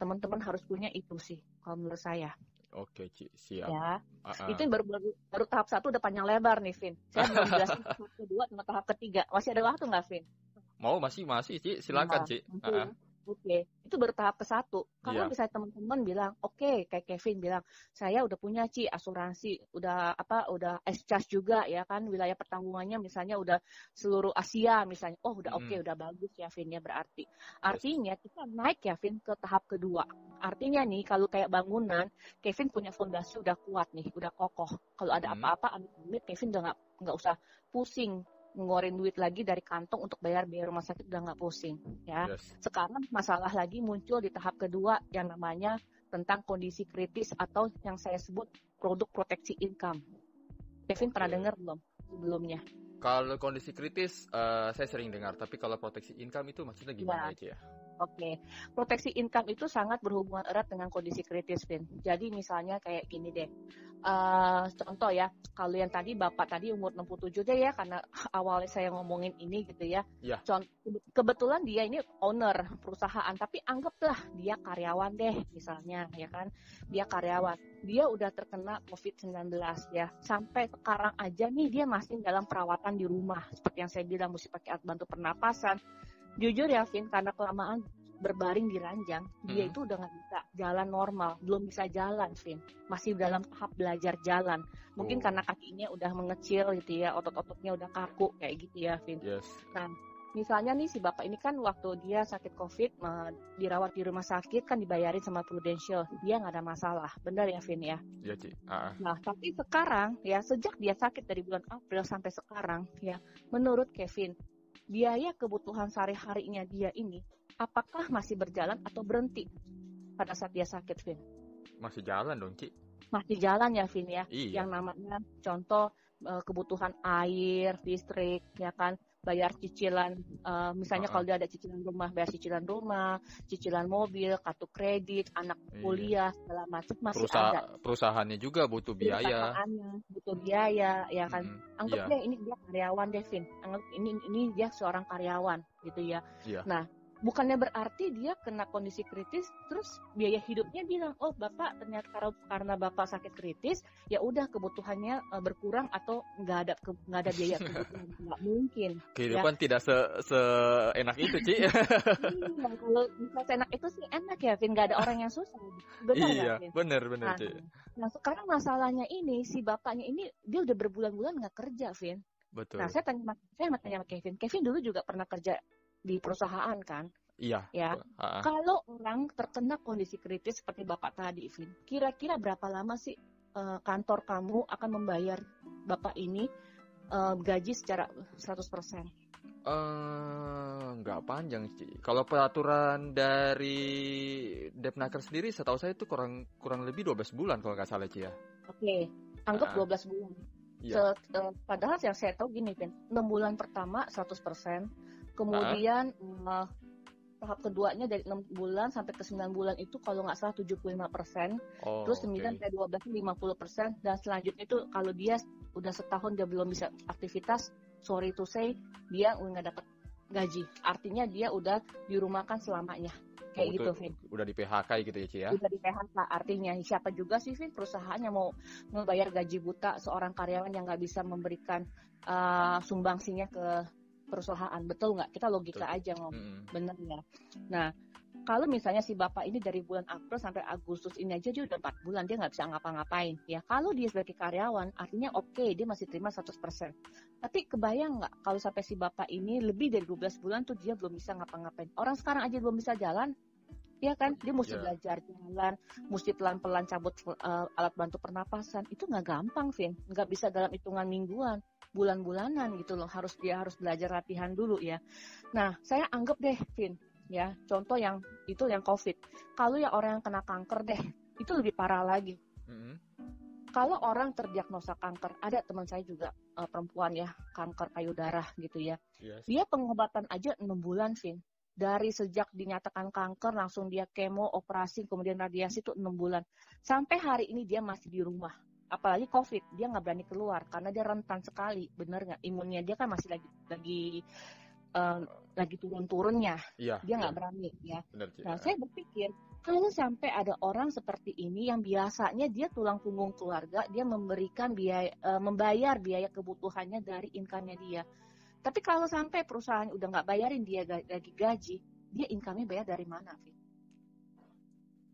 teman-teman harus punya itu sih kalau menurut saya Oke, Ci, siap. Ya. Uh -uh. Itu baru, baru baru tahap satu udah panjang lebar nih, Vin. Saya belum jelasin tahap kedua sama tahap ketiga. Masih ada waktu nggak, Vin? Mau, masih, masih, Ci. Silakan, nah, Ci. Uh -uh. Oke, okay. itu baru tahap ke satu. Kalau yeah. misalnya teman-teman bilang, oke, okay, kayak Kevin bilang, saya udah punya ci asuransi, udah apa, udah S-Charge juga ya kan, wilayah pertanggungannya misalnya udah seluruh Asia misalnya, oh udah oke, okay, hmm. udah bagus ya Vin ya berarti. Artinya kita naik ya Vin ke tahap kedua. Artinya nih kalau kayak bangunan, Kevin punya fondasi udah kuat nih, udah kokoh. Kalau ada hmm. apa-apa, amit-amit Kevin udah nggak nggak usah pusing ngeluarin duit lagi dari kantong untuk bayar biaya rumah sakit udah nggak pusing ya. Yes. Sekarang masalah lagi muncul di tahap kedua yang namanya tentang kondisi kritis atau yang saya sebut produk proteksi income. Kevin okay. pernah dengar belum sebelumnya? Kalau kondisi kritis, uh, saya sering dengar. Tapi kalau proteksi income itu maksudnya gimana ya. ya? Oke, okay. proteksi income itu sangat berhubungan erat dengan kondisi kritis, Vin. Jadi misalnya kayak gini deh, uh, contoh ya, kalau yang tadi Bapak tadi umur 67 deh ya, karena (laughs) awalnya saya ngomongin ini gitu ya. Yeah. Contoh, kebetulan dia ini owner perusahaan, tapi anggaplah dia karyawan deh, misalnya ya kan, dia karyawan. Dia udah terkena COVID-19 ya, sampai sekarang aja nih dia masih dalam perawatan di rumah, seperti yang saya bilang mesti pakai alat bantu pernapasan jujur ya Vin karena kelamaan berbaring di ranjang hmm. dia itu udah nggak bisa jalan normal belum bisa jalan Vin. Masih dalam tahap belajar jalan. Mungkin oh. karena kakinya udah mengecil gitu ya otot-ototnya udah kaku kayak gitu ya Vin. Yes. nah misalnya nih si bapak ini kan waktu dia sakit covid dirawat di rumah sakit kan dibayarin sama Prudential. Dia nggak ada masalah. Benar ya Vin ya? Iya Ci. Uh nah tapi sekarang ya sejak dia sakit dari bulan April sampai sekarang ya menurut Kevin biaya kebutuhan sehari-harinya dia ini apakah masih berjalan atau berhenti pada saat dia sakit, Vin? Masih jalan dong, Ci. Masih jalan ya, Vin ya. Iya. Yang namanya contoh uh, kebutuhan air, listrik, ya kan, bayar cicilan, uh, misalnya uh -huh. kalau dia ada cicilan rumah, bayar cicilan rumah, cicilan mobil, kartu kredit, anak iya. kuliah, segala macam masih Perusaha ada. Perusahaannya juga butuh biaya. butuh biaya, ya kan. Hmm, Anggap yeah. dia ini dia karyawan Devin, anggap ini ini dia seorang karyawan gitu ya. Yeah. Nah, bukannya berarti dia kena kondisi kritis terus biaya hidupnya bilang oh bapak ternyata karena bapak sakit kritis ya udah kebutuhannya uh, berkurang atau nggak ada nggak ada biaya (laughs) kebutuhan. Nggak mungkin kehidupan ya. tidak se enak itu sih iya, kalau bisa enak itu sih enak ya Vin nggak ada orang yang susah. Benar iya gak, benar benar nah, nah sekarang masalahnya ini si bapaknya ini dia udah berbulan-bulan nggak kerja Vin. Betul. Nah, saya tanya, saya tanya sama Kevin. Kevin dulu juga pernah kerja di perusahaan kan. Iya. Ya. Uh-uh. Kalau orang terkena kondisi kritis seperti Bapak tadi, Vin, kira-kira berapa lama sih uh, kantor kamu akan membayar Bapak ini uh, gaji secara 100%? Uh, nggak panjang sih. Kalau peraturan dari Depnaker sendiri, setahu saya itu kurang kurang lebih 12 bulan kalau nggak salah Ci ya. Oke, okay. anggap uh, 12 bulan. Yeah. Se, uh, padahal yang saya tahu gini, Vin, 6 bulan pertama 100%, Kemudian uh, tahap keduanya dari 6 bulan sampai ke 9 bulan itu kalau nggak salah 75 persen, oh, terus 9 okay. sampai 12 50 persen, dan selanjutnya itu kalau dia udah setahun dia belum bisa aktivitas, sorry to say dia nggak dapat gaji. Artinya dia udah dirumahkan selamanya. Kayak oh, gitu, Vin. Udah di PHK gitu ya, Ci ya? Udah di PHK, artinya siapa juga sih, Vin, perusahaannya mau membayar gaji buta seorang karyawan yang nggak bisa memberikan uh, sumbangsinya ke perusahaan. Betul nggak? Kita logika betul. aja ngomong mm. bener ya. Nah kalau misalnya si bapak ini dari bulan April sampai Agustus ini aja dia udah empat bulan dia nggak bisa ngapa-ngapain ya. Kalau dia sebagai karyawan artinya oke okay, dia masih terima 100% tapi kebayang nggak kalau sampai si bapak ini lebih dari 12 bulan tuh dia belum bisa ngapa-ngapain? Orang sekarang aja belum bisa jalan ya kan? Dia mesti yeah. belajar jalan mesti pelan-pelan cabut uh, alat bantu pernapasan. Itu nggak gampang Vin. Nggak bisa dalam hitungan mingguan bulan-bulanan gitu loh harus dia harus belajar latihan dulu ya nah saya anggap deh Vin ya contoh yang itu yang covid kalau ya orang yang kena kanker deh itu lebih parah lagi mm-hmm. kalau orang terdiagnosa kanker ada teman saya juga uh, perempuan ya kanker payudara gitu ya yes. dia pengobatan aja enam bulan Vin dari sejak dinyatakan kanker langsung dia kemo, operasi, kemudian radiasi itu enam bulan. Sampai hari ini dia masih di rumah. Apalagi COVID, dia nggak berani keluar karena dia rentan sekali, bener nggak? Imunnya dia kan masih lagi lagi uh, lagi turun-turunnya. Iya, dia nggak iya. berani ya. Bener, nah, saya berpikir kalau sampai ada orang seperti ini yang biasanya dia tulang punggung keluarga, dia memberikan biaya, uh, membayar biaya kebutuhannya dari income-nya dia tapi kalau sampai perusahaan udah nggak bayarin dia lagi gaji, dia income-nya bayar dari mana, Fit?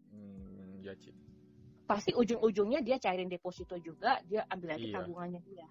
Hmm, ya, Cik. Pasti ujung-ujungnya dia cairin deposito juga, dia ambil lagi iya. tabungannya dia.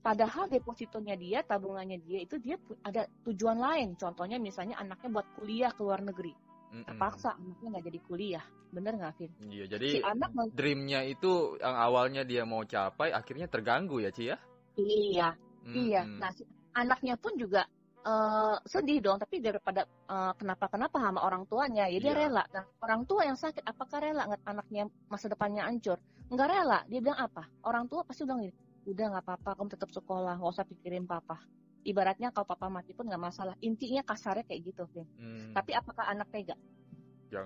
Padahal depositonya dia, tabungannya dia itu dia ada tujuan lain. Contohnya misalnya anaknya buat kuliah ke luar negeri. Mm-mm. Terpaksa anaknya nggak jadi kuliah. Bener nggak, Fit? Iya, jadi si anak dreamnya itu yang awalnya dia mau capai, akhirnya terganggu ya, Ci ya? Iya, mm-hmm. iya. Nah, si anaknya pun juga uh, sedih dong tapi daripada uh, kenapa kenapa sama orang tuanya ya dia yeah. rela. Nah orang tua yang sakit apakah rela nggak anaknya masa depannya hancur? Nggak rela. Dia bilang apa? Orang tua pasti bilang gini udah nggak apa-apa kamu tetap sekolah nggak usah pikirin papa. Ibaratnya kalau papa mati pun nggak masalah. Intinya kasarnya kayak gitu Vin. Hmm. tapi apakah anak tega?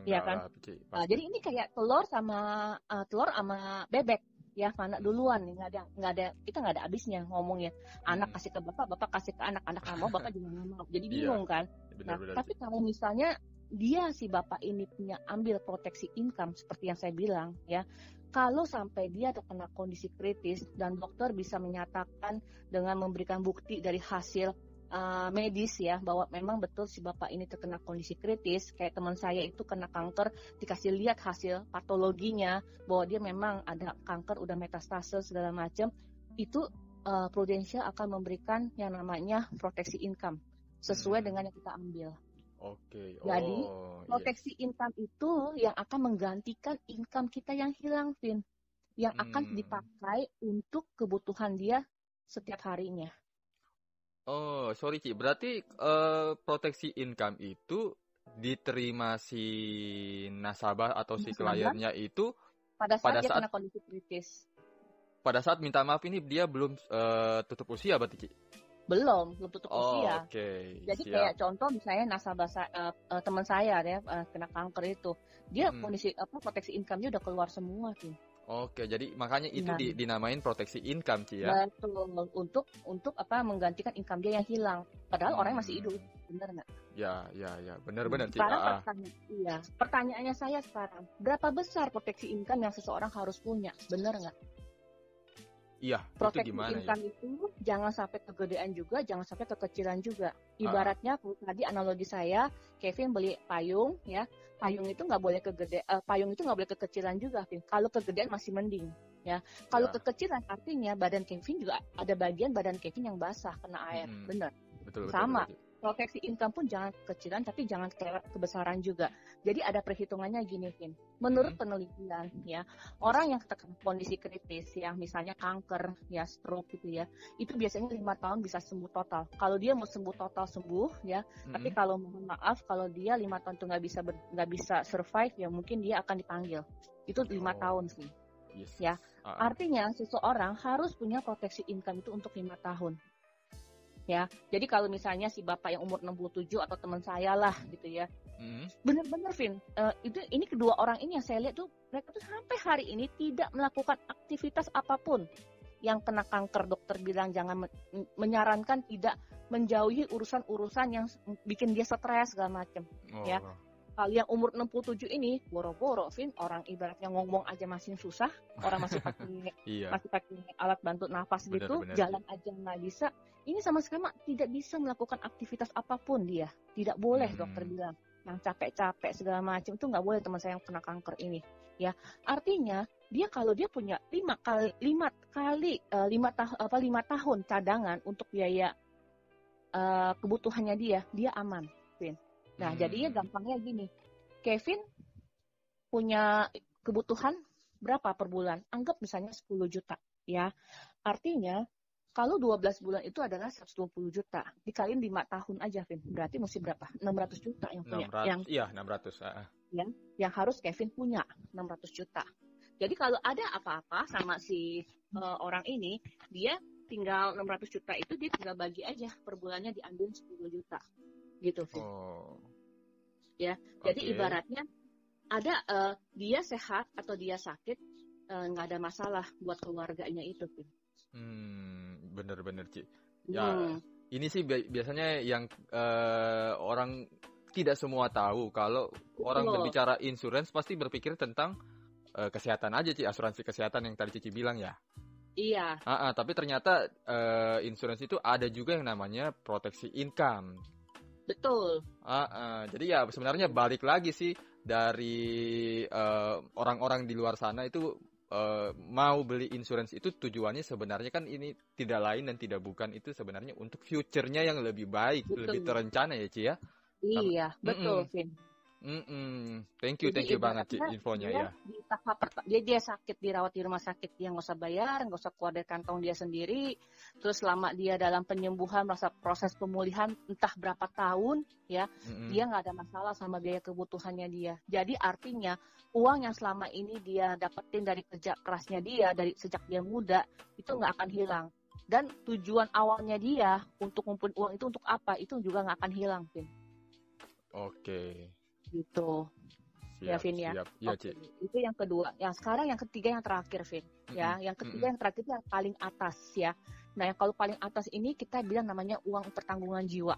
Ya kan? uh, jadi ini kayak telur sama uh, telur sama bebek ya mana duluan nih nggak ada nggak ada kita nggak ada habisnya ngomongnya anak hmm. kasih ke bapak bapak kasih ke anak anak nggak mau bapak juga nggak mau. Jadi (laughs) iya, bingung kan? Nah tapi kalau misalnya dia si bapak ini punya ambil proteksi income seperti yang saya bilang ya kalau sampai dia terkena kondisi kritis dan dokter bisa menyatakan dengan memberikan bukti dari hasil uh, medis ya bahwa memang betul si bapak ini terkena kondisi kritis kayak teman saya itu kena kanker dikasih lihat hasil patologinya bahwa dia memang ada kanker udah metastase segala macam itu uh, Prudential akan memberikan yang namanya proteksi income sesuai hmm. dengan yang kita ambil. Oke. Okay. Oh, Jadi proteksi yes. income itu yang akan menggantikan income kita yang hilang, Vin, yang akan hmm. dipakai untuk kebutuhan dia setiap harinya. Oh, sorry Ci. Berarti uh, proteksi income itu diterima si nasabah atau si kliennya itu pada saat pada dia saat... kena kondisi kritis. pada saat minta maaf ini dia belum uh, tutup usia berarti Ci? belum belum tutup oh, usia. Oke. Okay. Jadi Siap. kayak contoh misalnya nasabah uh, uh, teman saya ya uh, kena kanker itu, dia hmm. kondisi apa proteksi income-nya udah keluar semua sih. Oke, jadi makanya itu nah. di, dinamain proteksi income sih ya. Betul, untuk untuk apa menggantikan income dia yang hilang. Padahal hmm. orangnya masih hidup, benar nggak? Ya, ya, ya, benar-benar. Sekarang ah. pertanyaan, iya, pertanyaannya saya sekarang, berapa besar proteksi income yang seseorang harus punya, benar nggak? Iya, proteksi itu gimana income ya? itu jangan sampai kegedean juga, jangan sampai kekecilan juga. Ibaratnya ah. tadi analogi saya, Kevin beli payung ya, payung itu nggak boleh kegede, uh, payung itu nggak boleh kekecilan juga, Kevin. Kalau kegedean masih mending ya. Kalau ya. kekecilan artinya badan Kevin juga ada bagian badan Kevin yang basah kena air, hmm. benar. Betul, Sama. Betul, betul proteksi income pun jangan kecilan tapi jangan kebesaran juga. Jadi ada perhitungannya gini, Vin. Menurut hmm. penelitian ya, orang yang terkena kondisi kritis yang misalnya kanker, ya stroke gitu ya, itu biasanya lima tahun bisa sembuh total. Kalau dia mau sembuh total sembuh ya, hmm. tapi kalau mohon maaf kalau dia lima tahun itu nggak bisa nggak bisa survive ya mungkin dia akan dipanggil. Itu lima oh. tahun sih. Yes. Ya, uh -uh. artinya seseorang harus punya proteksi income itu untuk lima tahun ya. Jadi kalau misalnya si bapak yang umur 67 atau teman saya lah gitu ya. Hmm. Bener-bener Vin, uh, itu ini kedua orang ini yang saya lihat tuh mereka tuh sampai hari ini tidak melakukan aktivitas apa pun yang kena kanker dokter bilang jangan menyarankan tidak menjauhi urusan-urusan yang bikin dia stres segala macam oh. ya kalau yang umur 67 ini boro-boro Vin orang ibaratnya ngomong aja masih susah orang masih (laughs) pakai iya. masih pakai alat bantu nafas bener, gitu bener. jalan aja nggak bisa ini sama sekali tidak bisa melakukan aktivitas apa pun dia tidak boleh hmm. dokter bilang yang capek-capek segala macam itu nggak boleh teman saya yang kena kanker ini ya artinya dia kalau dia punya lima kali lima kali uh, lima tahun apa lima tahun cadangan untuk biaya uh, kebutuhannya dia dia aman Nah, hmm. jadinya gampangnya gini. Kevin punya kebutuhan berapa per bulan? Anggap misalnya 10 juta, ya. Artinya kalau 12 bulan itu adalah 120 juta, dikaliin 5 tahun aja, Vin. Berarti mesti berapa? 600 juta yang punya. 600, yang, iya, 600. Uh. Ya, yang harus Kevin punya, 600 juta. Jadi kalau ada apa-apa sama si uh, orang ini, dia tinggal 600 juta itu dia tinggal bagi aja per bulannya diambil 10 juta. Gitu, Vin. Oh ya. Jadi okay. ibaratnya ada uh, dia sehat atau dia sakit eh, nggak uh, ada masalah buat keluarganya itu. Hmm, bener-bener Ci. Ya, hmm. ini sih bi biasanya yang uh, orang tidak semua tahu kalau Betul. orang berbicara insurance pasti berpikir tentang uh, kesehatan aja Ci, asuransi kesehatan yang tadi Cici bilang ya. Iya. Ah, ah, tapi ternyata uh, insurance itu ada juga yang namanya proteksi income. Betul. Uh, uh, jadi ya sebenarnya balik lagi sih dari eh, orang-orang uh, di luar sana itu uh, mau beli insurance itu tujuannya sebenarnya kan ini tidak lain dan tidak bukan itu sebenarnya untuk future-nya yang lebih baik, betul. lebih terencana ya Ci ya. Iya, betul, Vin. Mm -mm. Thank you, Jadi, thank you banget Cik, infonya dia, ya. Di tahap dia dia sakit dirawat di rumah sakit dia nggak usah bayar, nggak usah keluar dari kantong dia sendiri. Terus selama dia dalam penyembuhan merasa proses pemulihan entah berapa tahun ya, mm -hmm. dia nggak ada masalah sama biaya kebutuhannya dia. Jadi artinya uang yang selama ini dia dapetin dari kerja kerasnya dia dari sejak dia muda itu nggak akan hilang. Dan tujuan awalnya dia untuk ngumpulin uang itu untuk apa? Itu juga nggak akan hilang, Oke. Okay gitu ya, siap, ya Vin ya. Siap. Ya, Oke. Itu yang kedua. Yang sekarang yang ketiga yang terakhir Vin. Mm-hmm. Ya, yang ketiga mm-hmm. yang terakhir itu yang paling atas ya. Nah, yang kalau paling atas ini kita bilang namanya uang pertanggungan jiwa.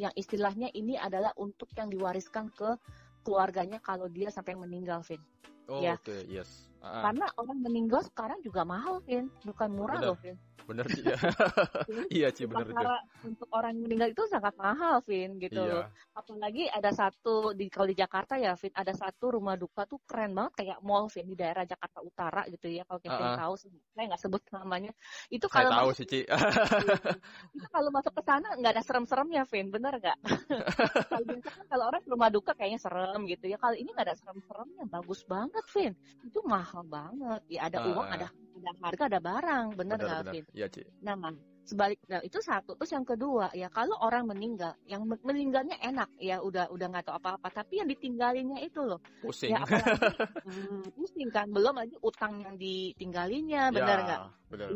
Yang istilahnya ini adalah untuk yang diwariskan ke keluarganya kalau dia sampai meninggal Vin. Oh, ya. oke, okay. yes. Uh-huh. Karena orang meninggal sekarang juga mahal, Vin. Bukan murah Bener. loh, Vin. Bener sih ya. (laughs) iya sih bener itu. Untuk orang yang meninggal itu sangat mahal, Vin, gitu iya. Apalagi ada satu di kalau di Jakarta ya, Vin, ada satu rumah duka tuh keren banget kayak mall, Vin, di daerah Jakarta Utara gitu ya. Kalau Kevin uh-huh. tahu, saya nggak sebut namanya. Itu kalau saya tahu sih, Ci. (laughs) itu kalau masuk ke sana nggak ada serem-seremnya, Vin, bener nggak? (laughs) kalau kan kalau orang rumah duka kayaknya serem gitu ya. Kalau ini nggak ada serem-seremnya, bagus banget, Vin. Itu mahal banget. Ya ada uh-huh. uang, ada ada harga ada barang bener nggak Vin? Iya Ci. Nah sebalik nah itu satu terus yang kedua ya kalau orang meninggal yang meninggalnya enak ya udah udah nggak tahu apa-apa tapi yang ditinggalinnya itu loh pusing ya (laughs) hmm, pusing kan belum lagi utang yang ditinggalinya ya, benar nggak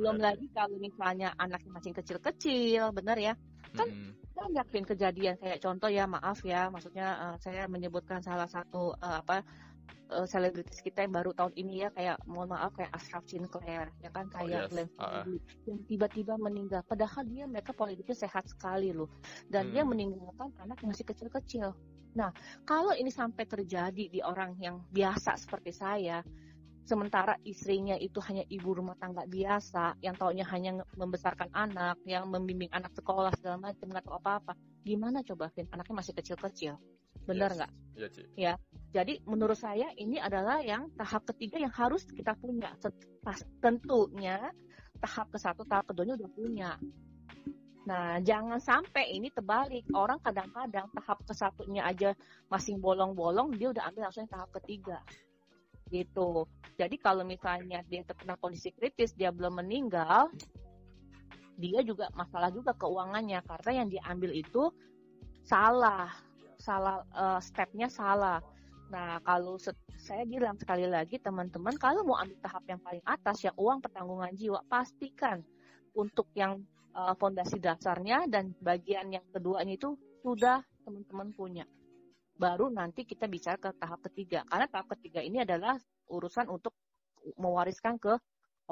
belum benar. lagi kalau misalnya anaknya masih kecil-kecil benar ya kan hmm. banyak kejadian kayak contoh ya maaf ya maksudnya uh, saya menyebutkan salah satu uh, apa uh, selebritis kita yang baru tahun ini ya kayak mohon maaf kayak Ashraf Sinclair ya kan kayak oh, yes. uh, yang tiba-tiba meninggal padahal dia mereka politiknya sehat sekali loh dan hmm. dia meninggalkan anak yang masih kecil-kecil. Nah, kalau ini sampai terjadi di orang yang biasa seperti saya, sementara istrinya itu hanya ibu rumah tangga biasa yang taunya hanya membesarkan anak, yang membimbing anak sekolah segala macam nggak tahu apa-apa, gimana coba Vin? Anaknya masih kecil-kecil, benar nggak? Yes. Ya, ya, jadi menurut saya ini adalah yang tahap ketiga yang harus kita punya. Tentunya tahap ke satu, tahap keduanya udah punya. Nah, jangan sampai ini terbalik. Orang kadang-kadang tahap ke satunya aja masih bolong-bolong, dia udah ambil langsung tahap ketiga. Gitu. Jadi kalau misalnya dia terkena kondisi kritis, dia belum meninggal, dia juga masalah juga keuangannya karena yang diambil itu salah, salah uh, stepnya salah. Nah, kalau saya bilang sekali lagi teman-teman, kalau mau ambil tahap yang paling atas yang uang pertanggungan jiwa, pastikan untuk yang uh, fondasi dasarnya dan bagian yang keduanya itu sudah teman-teman punya. Baru nanti kita bicara ke tahap ketiga. Karena tahap ketiga ini adalah urusan untuk mewariskan ke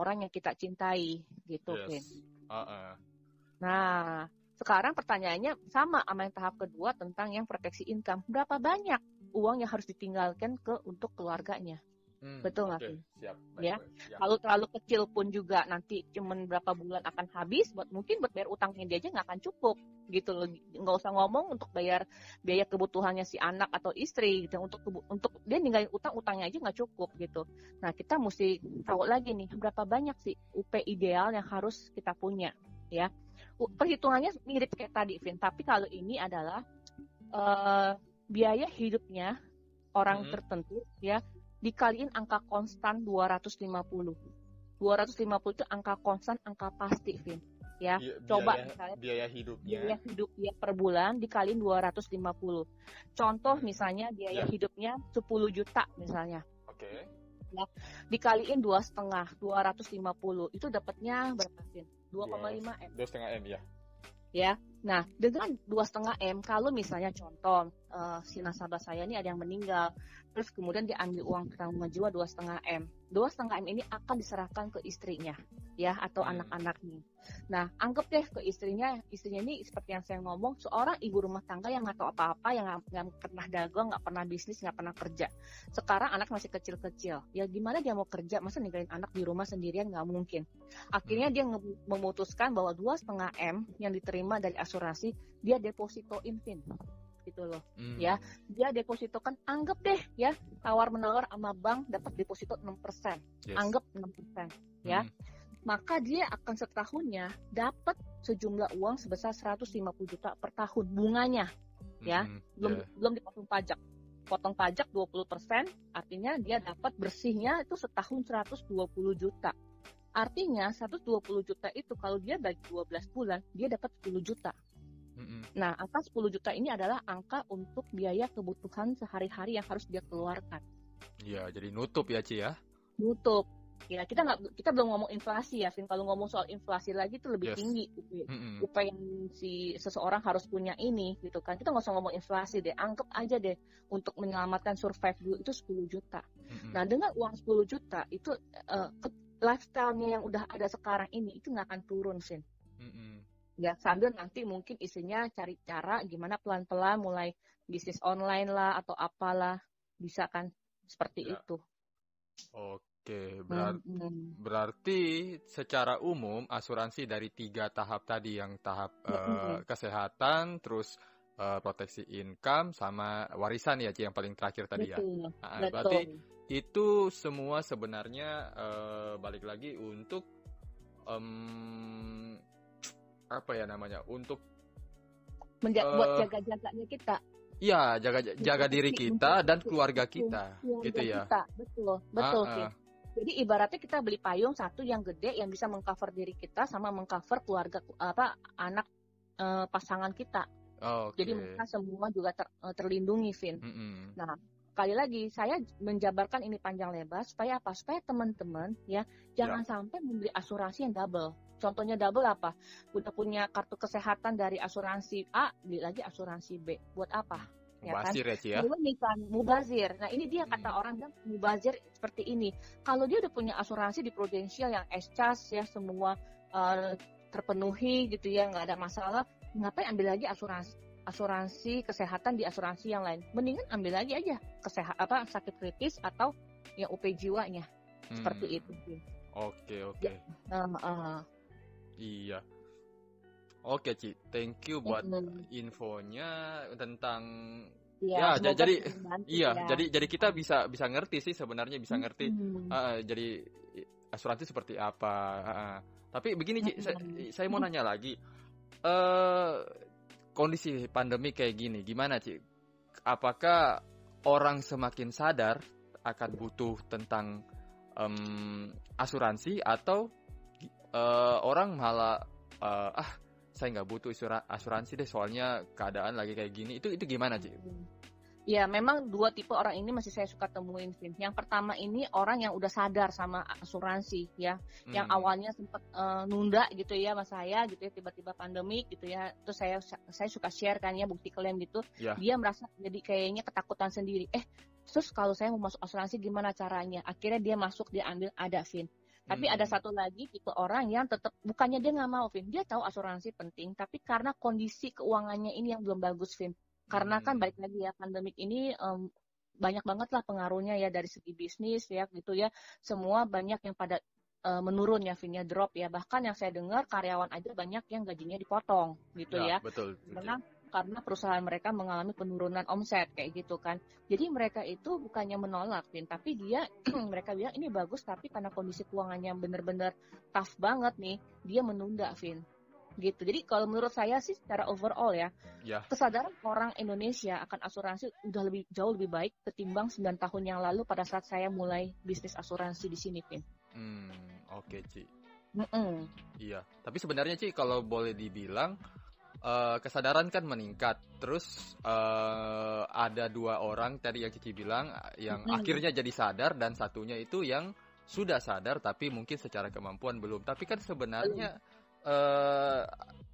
orang yang kita cintai, gitu, yes. Uh -uh. Nah, sekarang pertanyaannya sama sama yang tahap kedua tentang yang proteksi income. Berapa banyak uang yang harus ditinggalkan ke untuk keluarganya? Hmm, Betul nggak okay. Siap. ya. Kalau terlalu kecil pun juga nanti cuma berapa bulan akan habis. Buat mungkin buat bayar utangnya dia aja nggak akan cukup gitu loh. Nggak usah ngomong untuk bayar biaya kebutuhannya si anak atau istri gitu. Untuk untuk dia ninggalin utang utangnya aja nggak cukup gitu. Nah kita mesti tahu lagi nih berapa banyak sih UP ideal yang harus kita punya ya perhitungannya mirip kayak tadi, Vin. Tapi kalau ini adalah uh, biaya hidupnya orang hmm. tertentu ya dikaliin angka konstan 250. 250 itu angka konstan, angka pasti, Vin. Ya, biaya, coba misalnya biaya hidupnya. Biaya hidup ya per bulan dikaliin 250. Contoh misalnya biaya ya. hidupnya 10 juta misalnya. Oke. Okay. Ya, dikaliin dua setengah, 250 itu dapatnya berapa, Vin? 2,5 M. Dua setengah M ya. Ya, nah dengan dua setengah M kalau misalnya contoh uh, si nasabah saya ini ada yang meninggal, terus kemudian diambil uang tanggungan jiwa dua setengah M. Dua setengah M ini akan diserahkan ke istrinya, ya atau hmm. anak-anaknya. Nah, anggap deh ke istrinya, istrinya ini seperti yang saya ngomong, seorang ibu rumah tangga yang nggak tahu apa-apa, yang nggak pernah dagang, nggak pernah bisnis, nggak pernah kerja. Sekarang anak masih kecil-kecil, ya gimana dia mau kerja? Masa ninggalin anak di rumah sendirian nggak mungkin. Akhirnya dia memutuskan bahwa dua setengah M yang diterima dari asuransi dia depositoin pin gitu loh hmm. ya dia deposito kan anggap deh ya tawar menawar sama bank dapat deposito 6% yes. anggap 6% ya hmm. maka dia akan setahunnya dapat sejumlah uang sebesar 150 juta per tahun bunganya ya hmm. belum yeah. belum dipotong pajak potong pajak 20% artinya dia dapat bersihnya itu setahun 120 juta Artinya 120 juta itu kalau dia bagi 12 bulan, dia dapat 10 juta. Nah, angka 10 juta ini adalah angka untuk biaya kebutuhan sehari-hari yang harus dia keluarkan. Iya, jadi nutup ya, Ci ya. Nutup. Ya, kita nggak kita belum ngomong inflasi ya, Vin. Kalau ngomong soal inflasi lagi itu lebih yes. tinggi mm-hmm. upaya yang si seseorang harus punya ini gitu kan. Kita nggak usah ngomong inflasi deh, anggap aja deh untuk menyelamatkan survive dulu itu 10 juta. Mm-hmm. Nah, dengan uang 10 juta itu uh, lifestyle-nya yang udah ada sekarang ini itu nggak akan turun, Vin. Mm-hmm ya sambil nanti mungkin isinya cari cara gimana pelan-pelan mulai bisnis online lah atau apalah bisa kan seperti ya. itu. Oke, berar hmm. berarti secara umum asuransi dari tiga tahap tadi yang tahap hmm. uh, kesehatan, terus uh, proteksi income sama warisan ya yang paling terakhir tadi ya. Betul. ya. Nah, Betul. Berarti itu semua sebenarnya uh, balik lagi untuk um, apa ya namanya untuk menjaga uh, buat jaga-jaganya kita. Iya, jaga jaga diri kita dan keluarga kita, keluarga gitu ya. Kita. Betul, betul uh, uh. Jadi ibaratnya kita beli payung satu yang gede yang bisa mengcover diri kita sama mengcover keluarga apa anak uh, pasangan kita. Oh, okay. Jadi mereka semua juga ter, uh, terlindungi, Vin. Mm -hmm. Nah, kali lagi saya menjabarkan ini panjang lebar supaya apa? Supaya teman-teman ya jangan ya. sampai membeli asuransi yang double. Contohnya double apa? Udah punya kartu kesehatan dari asuransi A, beli lagi asuransi B. Buat apa? Ya kan? mubazir kan? ya Cia? Ini kan mubazir. Nah ini dia kata hmm. orang kan mubazir seperti ini. Kalau dia udah punya asuransi di Prudential yang escas ya semua uh, terpenuhi gitu ya nggak ada masalah, ngapain ambil lagi asuransi asuransi kesehatan di asuransi yang lain. Mendingan ambil lagi aja kesehat apa sakit kritis atau yang UP jiwanya. Hmm. Seperti itu. Oke, oke. Ya, uh, uh. Iya. Oke, Ci. Thank you buat mm. infonya tentang Ya, ya jadi iya, ya. jadi jadi kita bisa bisa ngerti sih sebenarnya bisa ngerti mm. uh, jadi asuransi seperti apa. Uh, tapi begini, Ci, saya, saya mau nanya lagi. Uh, kondisi pandemi kayak gini, gimana, Ci? Apakah orang semakin sadar akan butuh tentang um, asuransi atau uh, orang malah uh, ah saya nggak butuh asuransi deh soalnya keadaan lagi kayak gini itu itu gimana sih? Ya memang dua tipe orang ini masih saya suka temuin Vin. Yang pertama ini orang yang udah sadar sama asuransi ya, hmm. yang awalnya sempat uh, nunda gitu ya mas saya gitu ya tiba-tiba pandemik gitu ya, terus saya saya suka share kan ya bukti klaim gitu, ya. dia merasa jadi kayaknya ketakutan sendiri. Eh terus kalau saya mau masuk asuransi gimana caranya? Akhirnya dia masuk dia ambil ada Vin. Tapi hmm. ada satu lagi tipe orang yang tetap bukannya dia nggak mau, Vin. Dia tahu asuransi penting, tapi karena kondisi keuangannya ini yang belum bagus, Vin. Karena kan hmm. balik lagi ya pandemik ini um, banyak banget lah pengaruhnya ya dari segi bisnis ya gitu ya. Semua banyak yang pada uh, menurun ya, Vin ya drop ya. Bahkan yang saya dengar karyawan aja banyak yang gajinya dipotong gitu ya. ya. Betul. Karena karena perusahaan mereka mengalami penurunan omset kayak gitu kan. Jadi mereka itu bukannya menolak, Vin, tapi dia (clears throat) mereka bilang ini bagus tapi karena kondisi keuangannya benar-benar tough banget nih, dia menunda, Vin. Gitu. Jadi kalau menurut saya sih secara overall ya, ya. kesadaran orang Indonesia akan asuransi udah lebih jauh lebih baik ketimbang 9 tahun yang lalu pada saat saya mulai bisnis asuransi di sini, Vin. Hmm, oke, okay, Ci. Mm -mm. Iya, tapi sebenarnya Ci kalau boleh dibilang uh, kesadaran kan meningkat. Terus uh, ada dua orang tadi yang Kiki bilang yang hmm. akhirnya jadi sadar dan satunya itu yang sudah sadar tapi mungkin secara kemampuan belum. Tapi kan sebenarnya uh,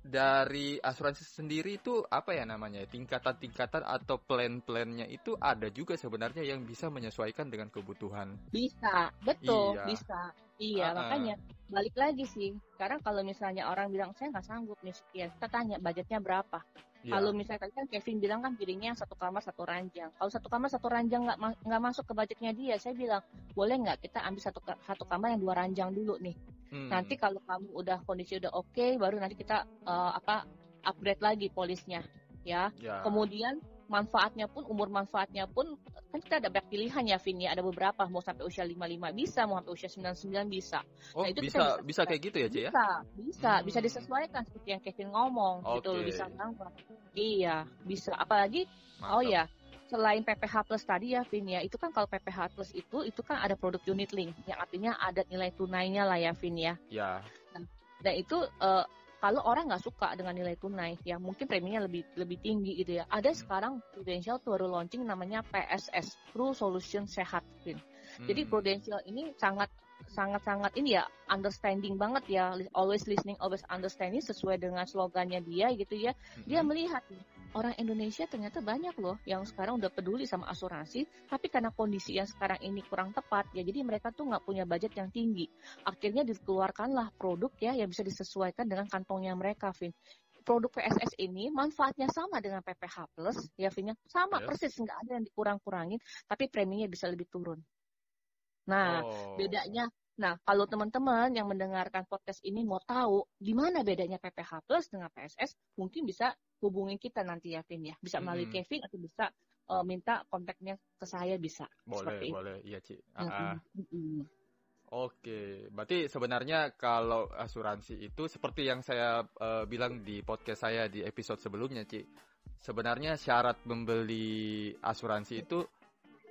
dari asuransi sendiri itu apa ya namanya tingkatan-tingkatan atau plan-plannya itu ada juga sebenarnya yang bisa menyesuaikan dengan kebutuhan. Bisa, betul, iya. bisa. Iya, uh -uh. makanya balik lagi sih. Sekarang kalau misalnya orang bilang saya nggak sanggup nih sekian, kita tanya budgetnya berapa. Yeah. Kalau misalnya tadi kan Kevin bilang kan pilihnya satu kamar satu ranjang. Kalau satu kamar satu ranjang nggak nggak masuk ke budgetnya dia, saya bilang boleh nggak kita ambil satu satu kamar yang dua ranjang dulu nih. Hmm. Nanti kalau kamu udah kondisi udah oke, okay, baru nanti kita uh, apa upgrade lagi polisnya, ya. Yeah. Kemudian manfaatnya pun umur manfaatnya pun kan kita ada banyak pilihan ya Vin ya ada beberapa mau sampai usia 55 bisa mau sampai usia 99 bisa oh nah, itu bisa bisa, bisa kayak gitu ya Cia ya bisa bisa hmm. bisa disesuaikan seperti yang Kevin ngomong okay. gitu bisa banget iya bisa apalagi Mantap. oh ya selain PPH Plus tadi ya Vin ya, itu kan kalau PPH Plus itu itu kan ada produk unit link yang artinya ada nilai tunainya lah ya Vin ya. Ya. Nah, dan itu uh, kalau orang nggak suka dengan nilai tunai, ya mungkin preminya lebih lebih tinggi gitu ya. Ada hmm. sekarang Prudential baru launching namanya PSS, True Solution Sehat Vin. Hmm. Jadi Prudential ini sangat sangat-sangat ini ya understanding banget ya always listening always understanding sesuai dengan slogannya dia gitu ya dia hmm. melihat orang Indonesia ternyata banyak loh yang sekarang udah peduli sama asuransi, tapi karena kondisi yang sekarang ini kurang tepat, ya jadi mereka tuh nggak punya budget yang tinggi. Akhirnya dikeluarkanlah produk ya yang bisa disesuaikan dengan kantongnya mereka, Vin. Produk PSS ini manfaatnya sama dengan PPH Plus, ya Vin, ya. sama yes. persis, nggak ada yang dikurang-kurangin, tapi preminya bisa lebih turun. Nah, oh. bedanya Nah, kalau teman-teman yang mendengarkan podcast ini mau tahu di mana bedanya PPH Plus dengan PSS, mungkin bisa hubungin kita nanti ya, Vin ya. Bisa melalui hmm. Kevin atau bisa uh, minta kontaknya ke saya bisa. Boleh, boleh. Iya, Ci. Uh -uh. Oke, berarti sebenarnya kalau asuransi itu seperti yang saya uh, bilang di podcast saya di episode sebelumnya, Ci. Sebenarnya syarat membeli asuransi itu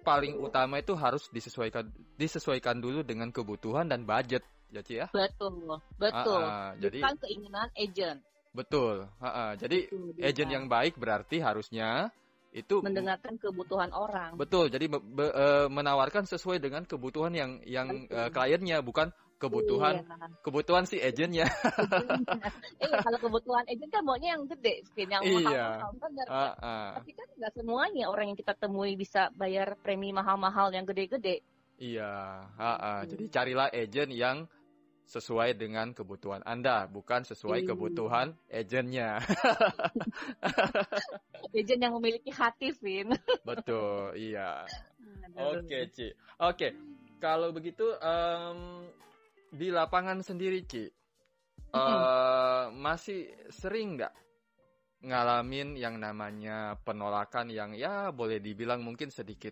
paling utama itu harus disesuaikan disesuaikan dulu dengan kebutuhan dan budget ya Ci ya. Betul, betul. Uh, uh, jadi bukan keinginan agent. Betul. Uh, uh, jadi betul, agent yang baik berarti harusnya itu mendengarkan kebutuhan orang. Betul. Jadi be, be, uh, menawarkan sesuai dengan kebutuhan yang yang uh, kliennya bukan kebutuhan iya. kebutuhan si agentnya. iya, kalau kebutuhan agent kan maunya yang gede, yang iya. mahal-mahal kan. Uh, uh. Tapi kan nggak semuanya orang yang kita temui bisa bayar premi mahal-mahal yang gede-gede. Iya, uh, uh. jadi carilah agent yang sesuai dengan kebutuhan Anda, bukan sesuai iya. kebutuhan agentnya. (laughs) Agent yang memiliki hati, Vin. (laughs) Betul, iya. Oke, okay, Ci. Oke, okay. kalau begitu um, di lapangan sendiri, Ci, uh, masih sering nggak ngalamin yang namanya penolakan yang ya boleh dibilang mungkin sedikit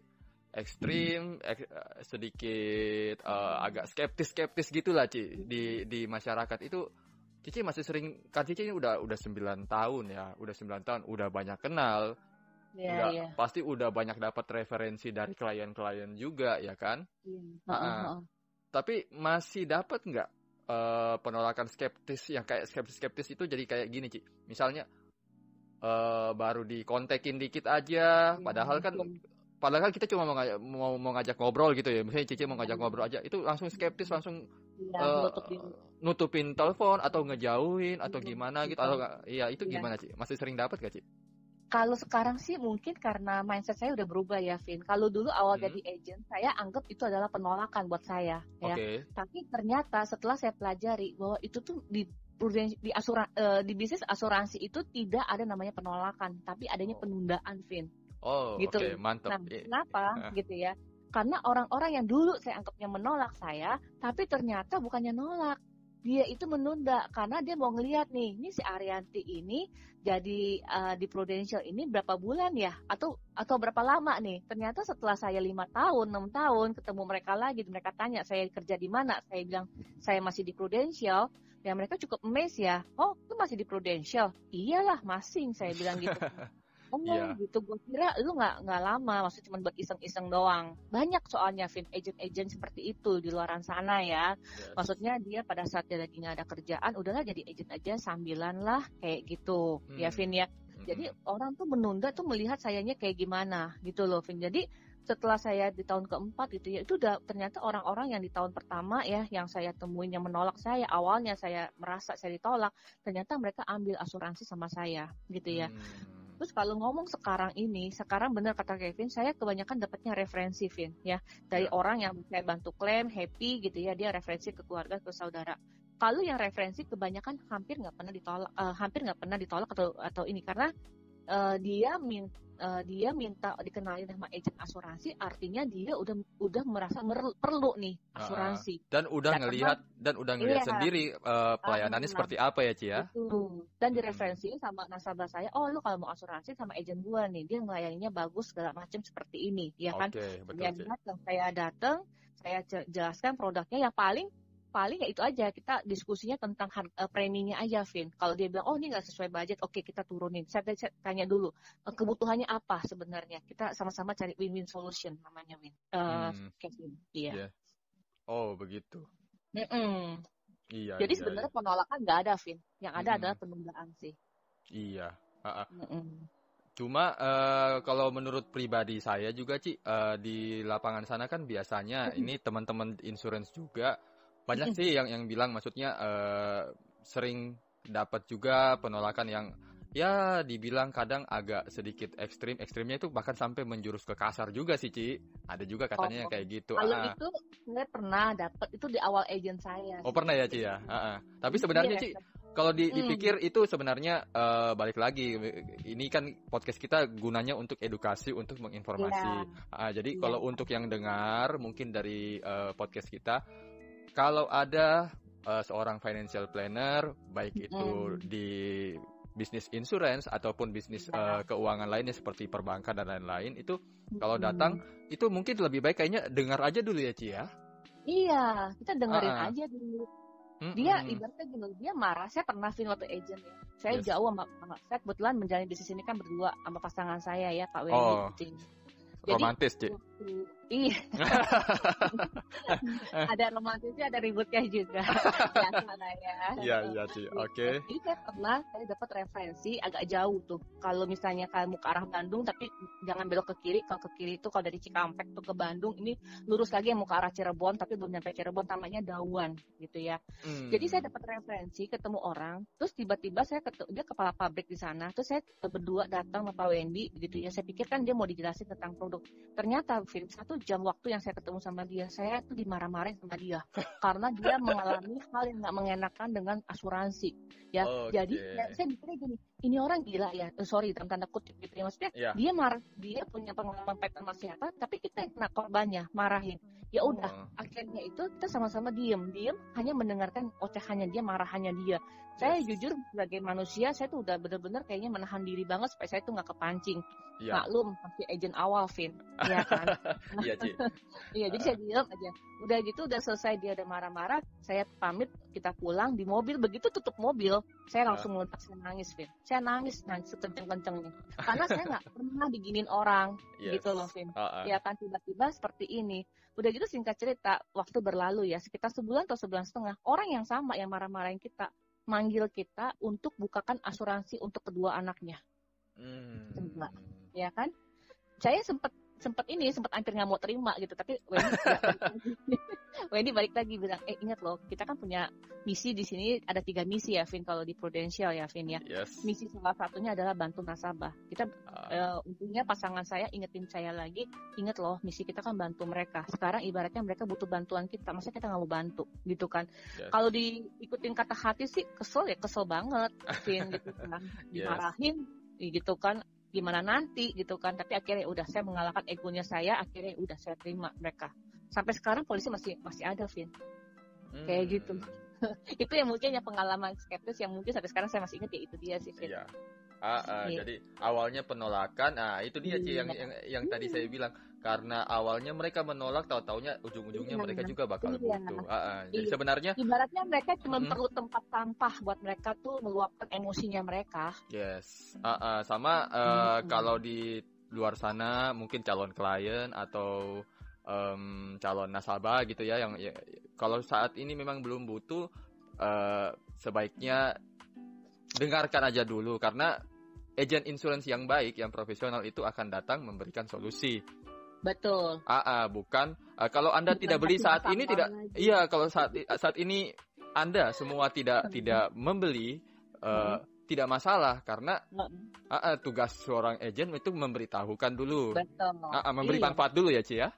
ekstrim, ek, eh, sedikit uh, agak skeptis-skeptis gitulah Ci di di masyarakat itu Cici masih sering kan Cici ini udah udah 9 tahun ya, udah 9 tahun, udah banyak kenal. Yeah, udah, yeah. pasti udah banyak dapat referensi dari klien-klien juga ya kan? Yeah. Iya. Nah, uh, uh. Tapi masih dapat nggak uh, penolakan skeptis yang kayak skeptis-skeptis itu jadi kayak gini Ci. Misalnya uh, baru dikontekin dikit aja, iya, padahal kan padahal kita cuma mau ngajak, mau, mau ngajak ngobrol gitu ya misalnya Cici mau ngajak ngobrol aja itu langsung skeptis langsung ya, uh, nutupin. nutupin telepon atau ngejauhin atau gimana gitu atau iya itu ya. gimana sih masih sering dapat gak sih kalau sekarang sih mungkin karena mindset saya udah berubah ya, Vin. Kalau dulu awal hmm. jadi agent, saya anggap itu adalah penolakan buat saya, ya. Tapi ternyata setelah saya pelajari bahwa itu tuh di di asuran uh, di bisnis asuransi itu tidak ada namanya penolakan, tapi adanya oh. penundaan, Vin. Oh, gitu. Okay, mantap. Nah, kenapa (laughs) gitu ya? Karena orang-orang yang dulu saya anggapnya menolak saya, tapi ternyata bukannya nolak. Dia itu menunda karena dia mau ngelihat nih, ini si Arianti ini jadi uh, di Prudential ini berapa bulan ya? Atau atau berapa lama nih? Ternyata setelah saya lima tahun, enam tahun ketemu mereka lagi, mereka tanya saya kerja di mana? Saya bilang saya masih di Prudential. Ya mereka cukup amazed ya. Oh, lu masih di Prudential? Iyalah, masing saya bilang gitu. (laughs) Oh yeah. gitu, gue kira lu nggak nggak lama, maksudnya cuma buat iseng-iseng doang. Banyak soalnya fin agent-agent seperti itu di luaran sana ya. Yes. Maksudnya dia pada saat dia lagi nggak ada kerjaan, udahlah jadi agent aja sambilan lah kayak gitu, ya, hmm. ya Vin ya. Hmm. Jadi orang tuh menunda tuh melihat sayanya kayak gimana gitu loh Vin. Jadi setelah saya di tahun keempat gitu ya itu udah ternyata orang-orang yang di tahun pertama ya yang saya temuin yang menolak saya awalnya saya merasa saya ditolak ternyata mereka ambil asuransi sama saya gitu ya hmm Terus kalau ngomong sekarang ini, sekarang benar kata Kevin, saya kebanyakan dapatnya referensi, Vin, ya dari ya. orang yang saya bantu klaim, happy gitu ya, dia referensi ke keluarga, ke saudara. Kalau yang referensi kebanyakan hampir nggak pernah ditolak, uh, hampir nggak pernah ditolak atau atau ini karena uh, dia minta uh, dia minta dikenalin sama agent asuransi, artinya dia udah udah merasa perlu nih asuransi. Uh, dan udah dan ngelihat dan udah ngelihat iya, sendiri uh, pelayanannya uh, seperti apa ya, Cia? Itu. Dan direferensiin sama nasabah saya, oh lu kalau mau asuransi sama agent gua nih, dia melayaninya bagus segala macam seperti ini, ya kan? Okay, betul, dia datang, saya datang, saya jelaskan produknya yang paling paling ya itu aja kita diskusinya tentang uh, preminya aja Vin kalau dia bilang oh ini nggak sesuai budget oke kita turunin saya, saya tanya dulu uh, kebutuhannya apa sebenarnya kita sama-sama cari win-win solution namanya Vin uh, hmm. Kevin iya yeah. oh begitu mm -mm. iya jadi iya, sebenarnya iya. penolakan nggak ada Vin yang ada mm. adalah penundaan sih iya uh -uh. Mm -mm. Cuma uh, kalau menurut pribadi saya juga Ci uh, di lapangan sana kan biasanya ini teman-teman insurance juga banyak sih yang yang bilang maksudnya uh, sering dapat juga penolakan yang ya dibilang kadang agak sedikit ekstrim ekstrimnya itu bahkan sampai menjurus ke kasar juga sih Ci ada juga katanya oh, kayak gitu kalau ah. itu saya pernah dapat itu di awal agent saya oh pernah ya Ci ya ah, ah. tapi sebenarnya iya, Ci kalau di, dipikir hmm. itu sebenarnya uh, balik lagi ini kan podcast kita gunanya untuk edukasi untuk menginformasi yeah. uh, jadi yeah. kalau untuk yang dengar mungkin dari uh, podcast kita kalau ada uh, seorang financial planner, baik itu mm. di bisnis insurance ataupun bisnis uh, keuangan lainnya seperti perbankan dan lain-lain itu kalau datang itu mungkin lebih baik kayaknya dengar aja dulu ya Ci ya. Iya, kita dengerin uh-uh. aja dulu. Mm-hmm. Dia ibaratnya gini, dia marah. Saya pernah film waktu agent ya. Saya yes. jauh sama, sama saya kebetulan menjalani bisnis ini kan berdua sama pasangan saya ya Pak Wendy. Oh, Jadi, romantis, Ci iya. (laughs) Ada romantisnya ada ributnya juga. (laughs) Biasa ya? Iya iya sih oke. Okay. jadi saya pernah saya dapat referensi agak jauh tuh. Kalau misalnya kamu ke arah Bandung tapi jangan belok ke kiri. Kalau ke kiri itu kalau dari Cikampek tuh ke Bandung ini lurus lagi yang mau ke arah Cirebon tapi belum nyampe Cirebon namanya Dawan gitu ya. Hmm. jadi saya dapat referensi ketemu orang terus tiba-tiba saya ketemu dia kepala pabrik di sana. Terus saya berdua datang sama Pak Wendy gitu ya. Saya pikir kan dia mau dijelasin tentang produk. Ternyata film satu jam waktu yang saya ketemu sama dia, saya tuh dimarah-marahin sama dia karena dia mengalami hal yang nggak mengenakan dengan asuransi. Ya, (laughs) okay. jadi ya, saya mikirnya gini, ini orang gila ya, uh, sorry dalam tanda kutip gitu ya maksudnya, yeah. dia marah, dia punya pengalaman pahit sama siapa, tapi kita yang kena korbannya, marahin. Ya udah, oh. akhirnya itu kita sama-sama diem, diem hanya mendengarkan ocehannya dia, marahannya dia. Saya yes. jujur sebagai manusia, saya tuh udah bener-bener kayaknya menahan diri banget supaya saya tuh nggak kepancing. Yeah. Maklum, masih agent awal, Vin, ya kan? (laughs) Iya. (laughs) Iya, jadi saya diem aja. Udah gitu, udah selesai dia udah marah-marah, saya pamit, kita pulang di mobil. Begitu tutup mobil, saya langsung uh. saya nangis, Vin. Saya nangis, nangis sekenceng-kencengnya. Karena saya nggak (laughs) pernah diginin orang, yes. gitu loh, Vin. Uh -uh. Ya kan, tiba-tiba seperti ini. Udah gitu singkat cerita, waktu berlalu ya, sekitar sebulan atau sebulan setengah, orang yang sama yang marah-marahin kita, manggil kita untuk bukakan asuransi untuk kedua anaknya. Hmm. Ya kan? Saya sempat sempat ini sempat hampir nggak mau terima gitu tapi Wendy (laughs) Wendy balik lagi bilang eh ingat loh kita kan punya misi di sini ada tiga misi ya Vin kalau di Prudential ya Vin ya yes. misi salah satunya adalah bantu nasabah kita uh. uh, untungnya pasangan saya ingetin saya lagi ingat loh misi kita kan bantu mereka sekarang ibaratnya mereka butuh bantuan kita masa kita nggak mau bantu gitu kan yes. kalau diikutin kata hati sih kesel ya kesel banget Vin gitu kan (laughs) dimarahin yes. gitu kan gimana nanti gitu kan tapi akhirnya udah saya mengalahkan egonya saya akhirnya udah saya terima mereka sampai sekarang polisi masih masih ada Vin hmm. kayak gitu (laughs) itu yang mungkin ya pengalaman skeptis yang mungkin sampai sekarang saya masih ingat ya itu dia sih Vin. Iya. Ah, ah, yeah. jadi awalnya penolakan, nah itu dia sih yang, iya. yang yang tadi saya bilang karena awalnya mereka menolak tahu taunya ujung-ujungnya iya, mereka juga bakal iya. butuh. Uh, uh. Jadi iya. sebenarnya ibaratnya mereka cuma hmm. perlu tempat sampah buat mereka tuh meluapkan emosinya mereka. Yes. Uh, uh. sama uh, hmm. kalau di luar sana mungkin calon klien atau um, calon nasabah gitu ya yang ya, kalau saat ini memang belum butuh uh, sebaiknya dengarkan aja dulu karena agent insurance yang baik yang profesional itu akan datang memberikan solusi Betul. Ah, ah bukan. Uh, kalau Anda bukan tidak beli saat ini tidak lagi. iya kalau saat saat ini Anda semua tidak tidak membeli uh, hmm. tidak masalah karena hmm. uh, tugas seorang agent itu memberitahukan dulu. Betul. Uh, memberi iya. manfaat dulu ya, Ci ya.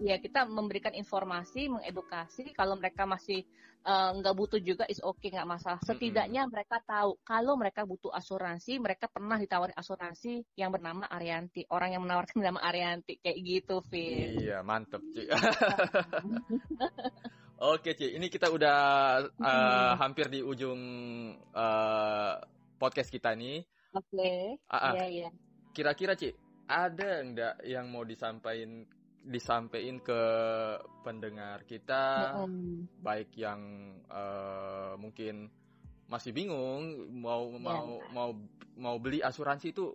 Iya, kita memberikan informasi, mengedukasi kalau mereka masih Eh, nggak uh, butuh juga is oke okay nggak masalah. Setidaknya mm-hmm. mereka tahu kalau mereka butuh asuransi, mereka pernah ditawari asuransi yang bernama Arianti. Orang yang menawarkan nama Arianti kayak gitu, Vin. Iya, mantep, Ci. (laughs) Oke, Ci. Ini kita udah uh, hmm. hampir di ujung uh, podcast kita nih. Oke. Okay. Uh, uh. Iya, iya. Kira-kira, Ci, ada nggak yang mau disampaikan disampaikan ke pendengar kita mm. baik yang uh, mungkin masih bingung mau yeah. mau mau mau beli asuransi itu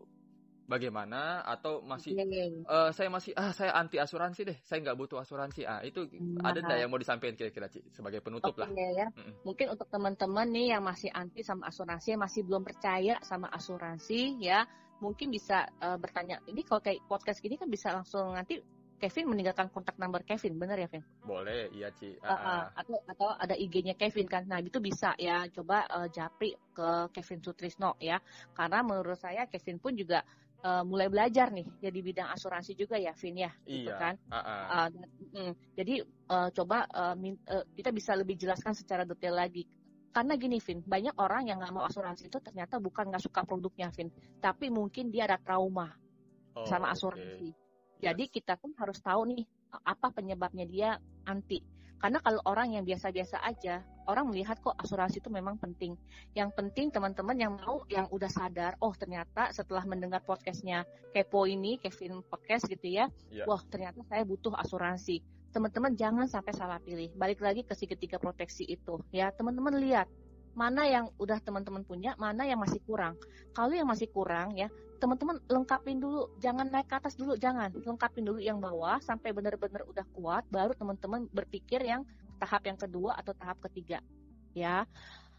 bagaimana atau masih yeah. uh, saya masih ah saya anti asuransi deh saya nggak butuh asuransi ah itu nah. ada nggak yang mau disampaikan kira-kira Ci sebagai penutup okay, lah ya. Mm -mm. mungkin untuk teman-teman nih yang masih anti sama asuransi masih belum percaya sama asuransi ya mungkin bisa uh, bertanya ini kalau kayak podcast gini kan bisa langsung nanti Kevin meninggalkan kontak nomor Kevin, benar ya, Kevin? Boleh, iya Ci. Uh, uh, atau atau ada IG-nya Kevin kan, nah itu bisa ya. Coba uh, japri ke Kevin Sutrisno ya, karena menurut saya Kevin pun juga uh, mulai belajar nih jadi bidang asuransi juga ya, Vin ya, gitu iya. gitu kan. Uh, uh. Uh, mm, jadi uh, coba uh, min, uh, kita bisa lebih jelaskan secara detail lagi. Karena gini, Vin, banyak orang yang nggak mau asuransi itu ternyata bukan nggak suka produknya, Vin, tapi mungkin dia ada trauma oh, sama asuransi. Okay jadi kita pun harus tahu nih apa penyebabnya dia anti. Karena kalau orang yang biasa-biasa aja, orang melihat kok asuransi itu memang penting. Yang penting teman-teman yang mau, yang udah sadar, oh ternyata setelah mendengar podcastnya Kepo ini, Kevin Podcast gitu ya, yeah. wah ternyata saya butuh asuransi. Teman-teman jangan sampai salah pilih. Balik lagi ke si ketiga proteksi itu, ya teman-teman lihat mana yang udah teman-teman punya, mana yang masih kurang. Kalau yang masih kurang ya, teman-teman lengkapin dulu, jangan naik ke atas dulu, jangan lengkapin dulu yang bawah sampai benar-benar udah kuat, baru teman-teman berpikir yang tahap yang kedua atau tahap ketiga, ya.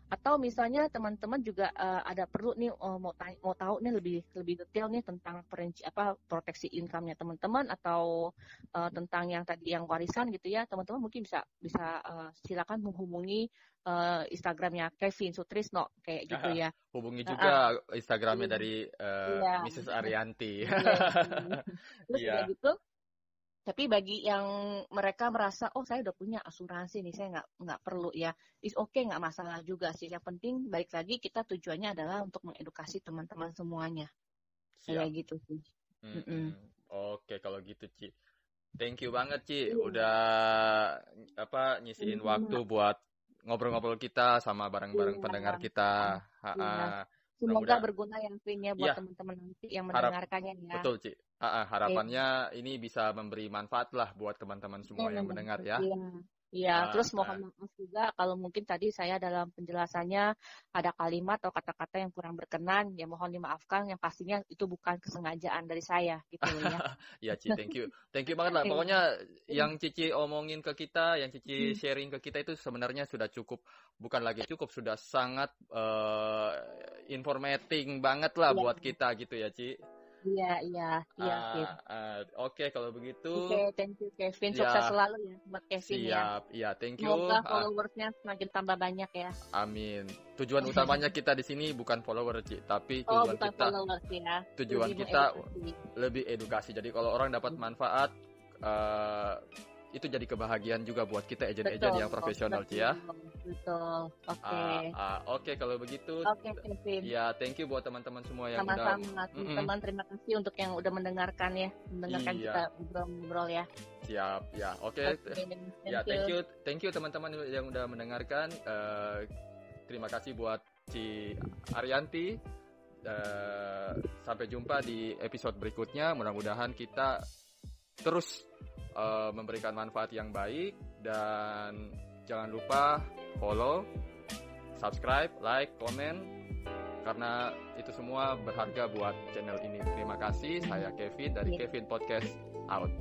Atau misalnya teman-teman juga uh, ada perlu nih uh, mau mau tahu nih lebih lebih detail nih tentang perinci apa proteksi income-nya teman-teman atau uh, tentang yang tadi yang warisan gitu ya, teman-teman mungkin bisa bisa uh, silakan menghubungi uh, Instagramnya Kevin Sutrisno kayak gitu ya. Hubungi juga uh, Instagramnya iya. dari uh, iya. Mrs. Arianti. Iya. (laughs) Terus iya. gitu. Tapi bagi yang mereka merasa oh saya udah punya asuransi nih saya nggak nggak perlu ya is oke okay, nggak masalah juga sih yang penting balik lagi kita tujuannya adalah untuk mengedukasi teman-teman semuanya kayak gitu sih. Mm -mm. Mm Oke kalau gitu Ci. Thank you banget Ci udah apa nyisiin waktu buat ngobrol-ngobrol kita sama bareng-bareng iya, pendengar kita. Iya. Semoga berguna yang ya buat ya. teman-teman nanti yang mendengarkannya ya. Betul, Ci. Uh, harapannya ini bisa memberi manfaat lah buat teman-teman semua yang mendengar ya. Iya. Iya, uh, terus mohon maaf juga kalau mungkin tadi saya dalam penjelasannya ada kalimat atau kata-kata yang kurang berkenan, ya mohon dimaafkan. Yang pastinya itu bukan kesengajaan dari saya, gitu ya. (laughs) ya, Ci, thank you, thank you banget lah. Pokoknya yang Cici omongin ke kita, yang Cici hmm. sharing ke kita itu sebenarnya sudah cukup, bukan lagi cukup, sudah sangat uh, informating banget lah ya. buat kita gitu ya, Ci. Iya, iya, iya. Uh, uh, Oke, okay, kalau begitu. Oke, okay, thank you Kevin. Ya. Sukses selalu ya buat Kevin siap, ya. Siap, iya, thank you. Semoga followersnya semakin tambah banyak ya. Amin. Tujuan utamanya kita di sini bukan follower, Ci, tapi oh, tujuan oh, kita followers, ya. tujuan lebih kita edukasi. lebih edukasi. Jadi kalau orang dapat manfaat uh, itu jadi kebahagiaan juga buat kita agent-agent yang profesional Ci ya. Betul. Oke. Okay. Uh, uh, Oke okay, kalau begitu. Oke, okay. Ya, thank you buat teman-teman semua yang Sama-sama, udah teman-teman mm -mm. terima kasih untuk yang udah mendengarkan ya, mendengarkan iya. kita ngobrol-ngobrol ya. Siap, ya. Oke. Okay. okay. Ya, thank you. Thank you teman-teman yang udah mendengarkan. Uh, terima kasih buat Ci Arianti. Uh, sampai jumpa di episode berikutnya. Mudah-mudahan kita terus uh, memberikan manfaat yang baik dan jangan lupa follow, subscribe, like, komen karena itu semua berharga buat channel ini. Terima kasih. Saya Kevin dari Kevin Podcast out.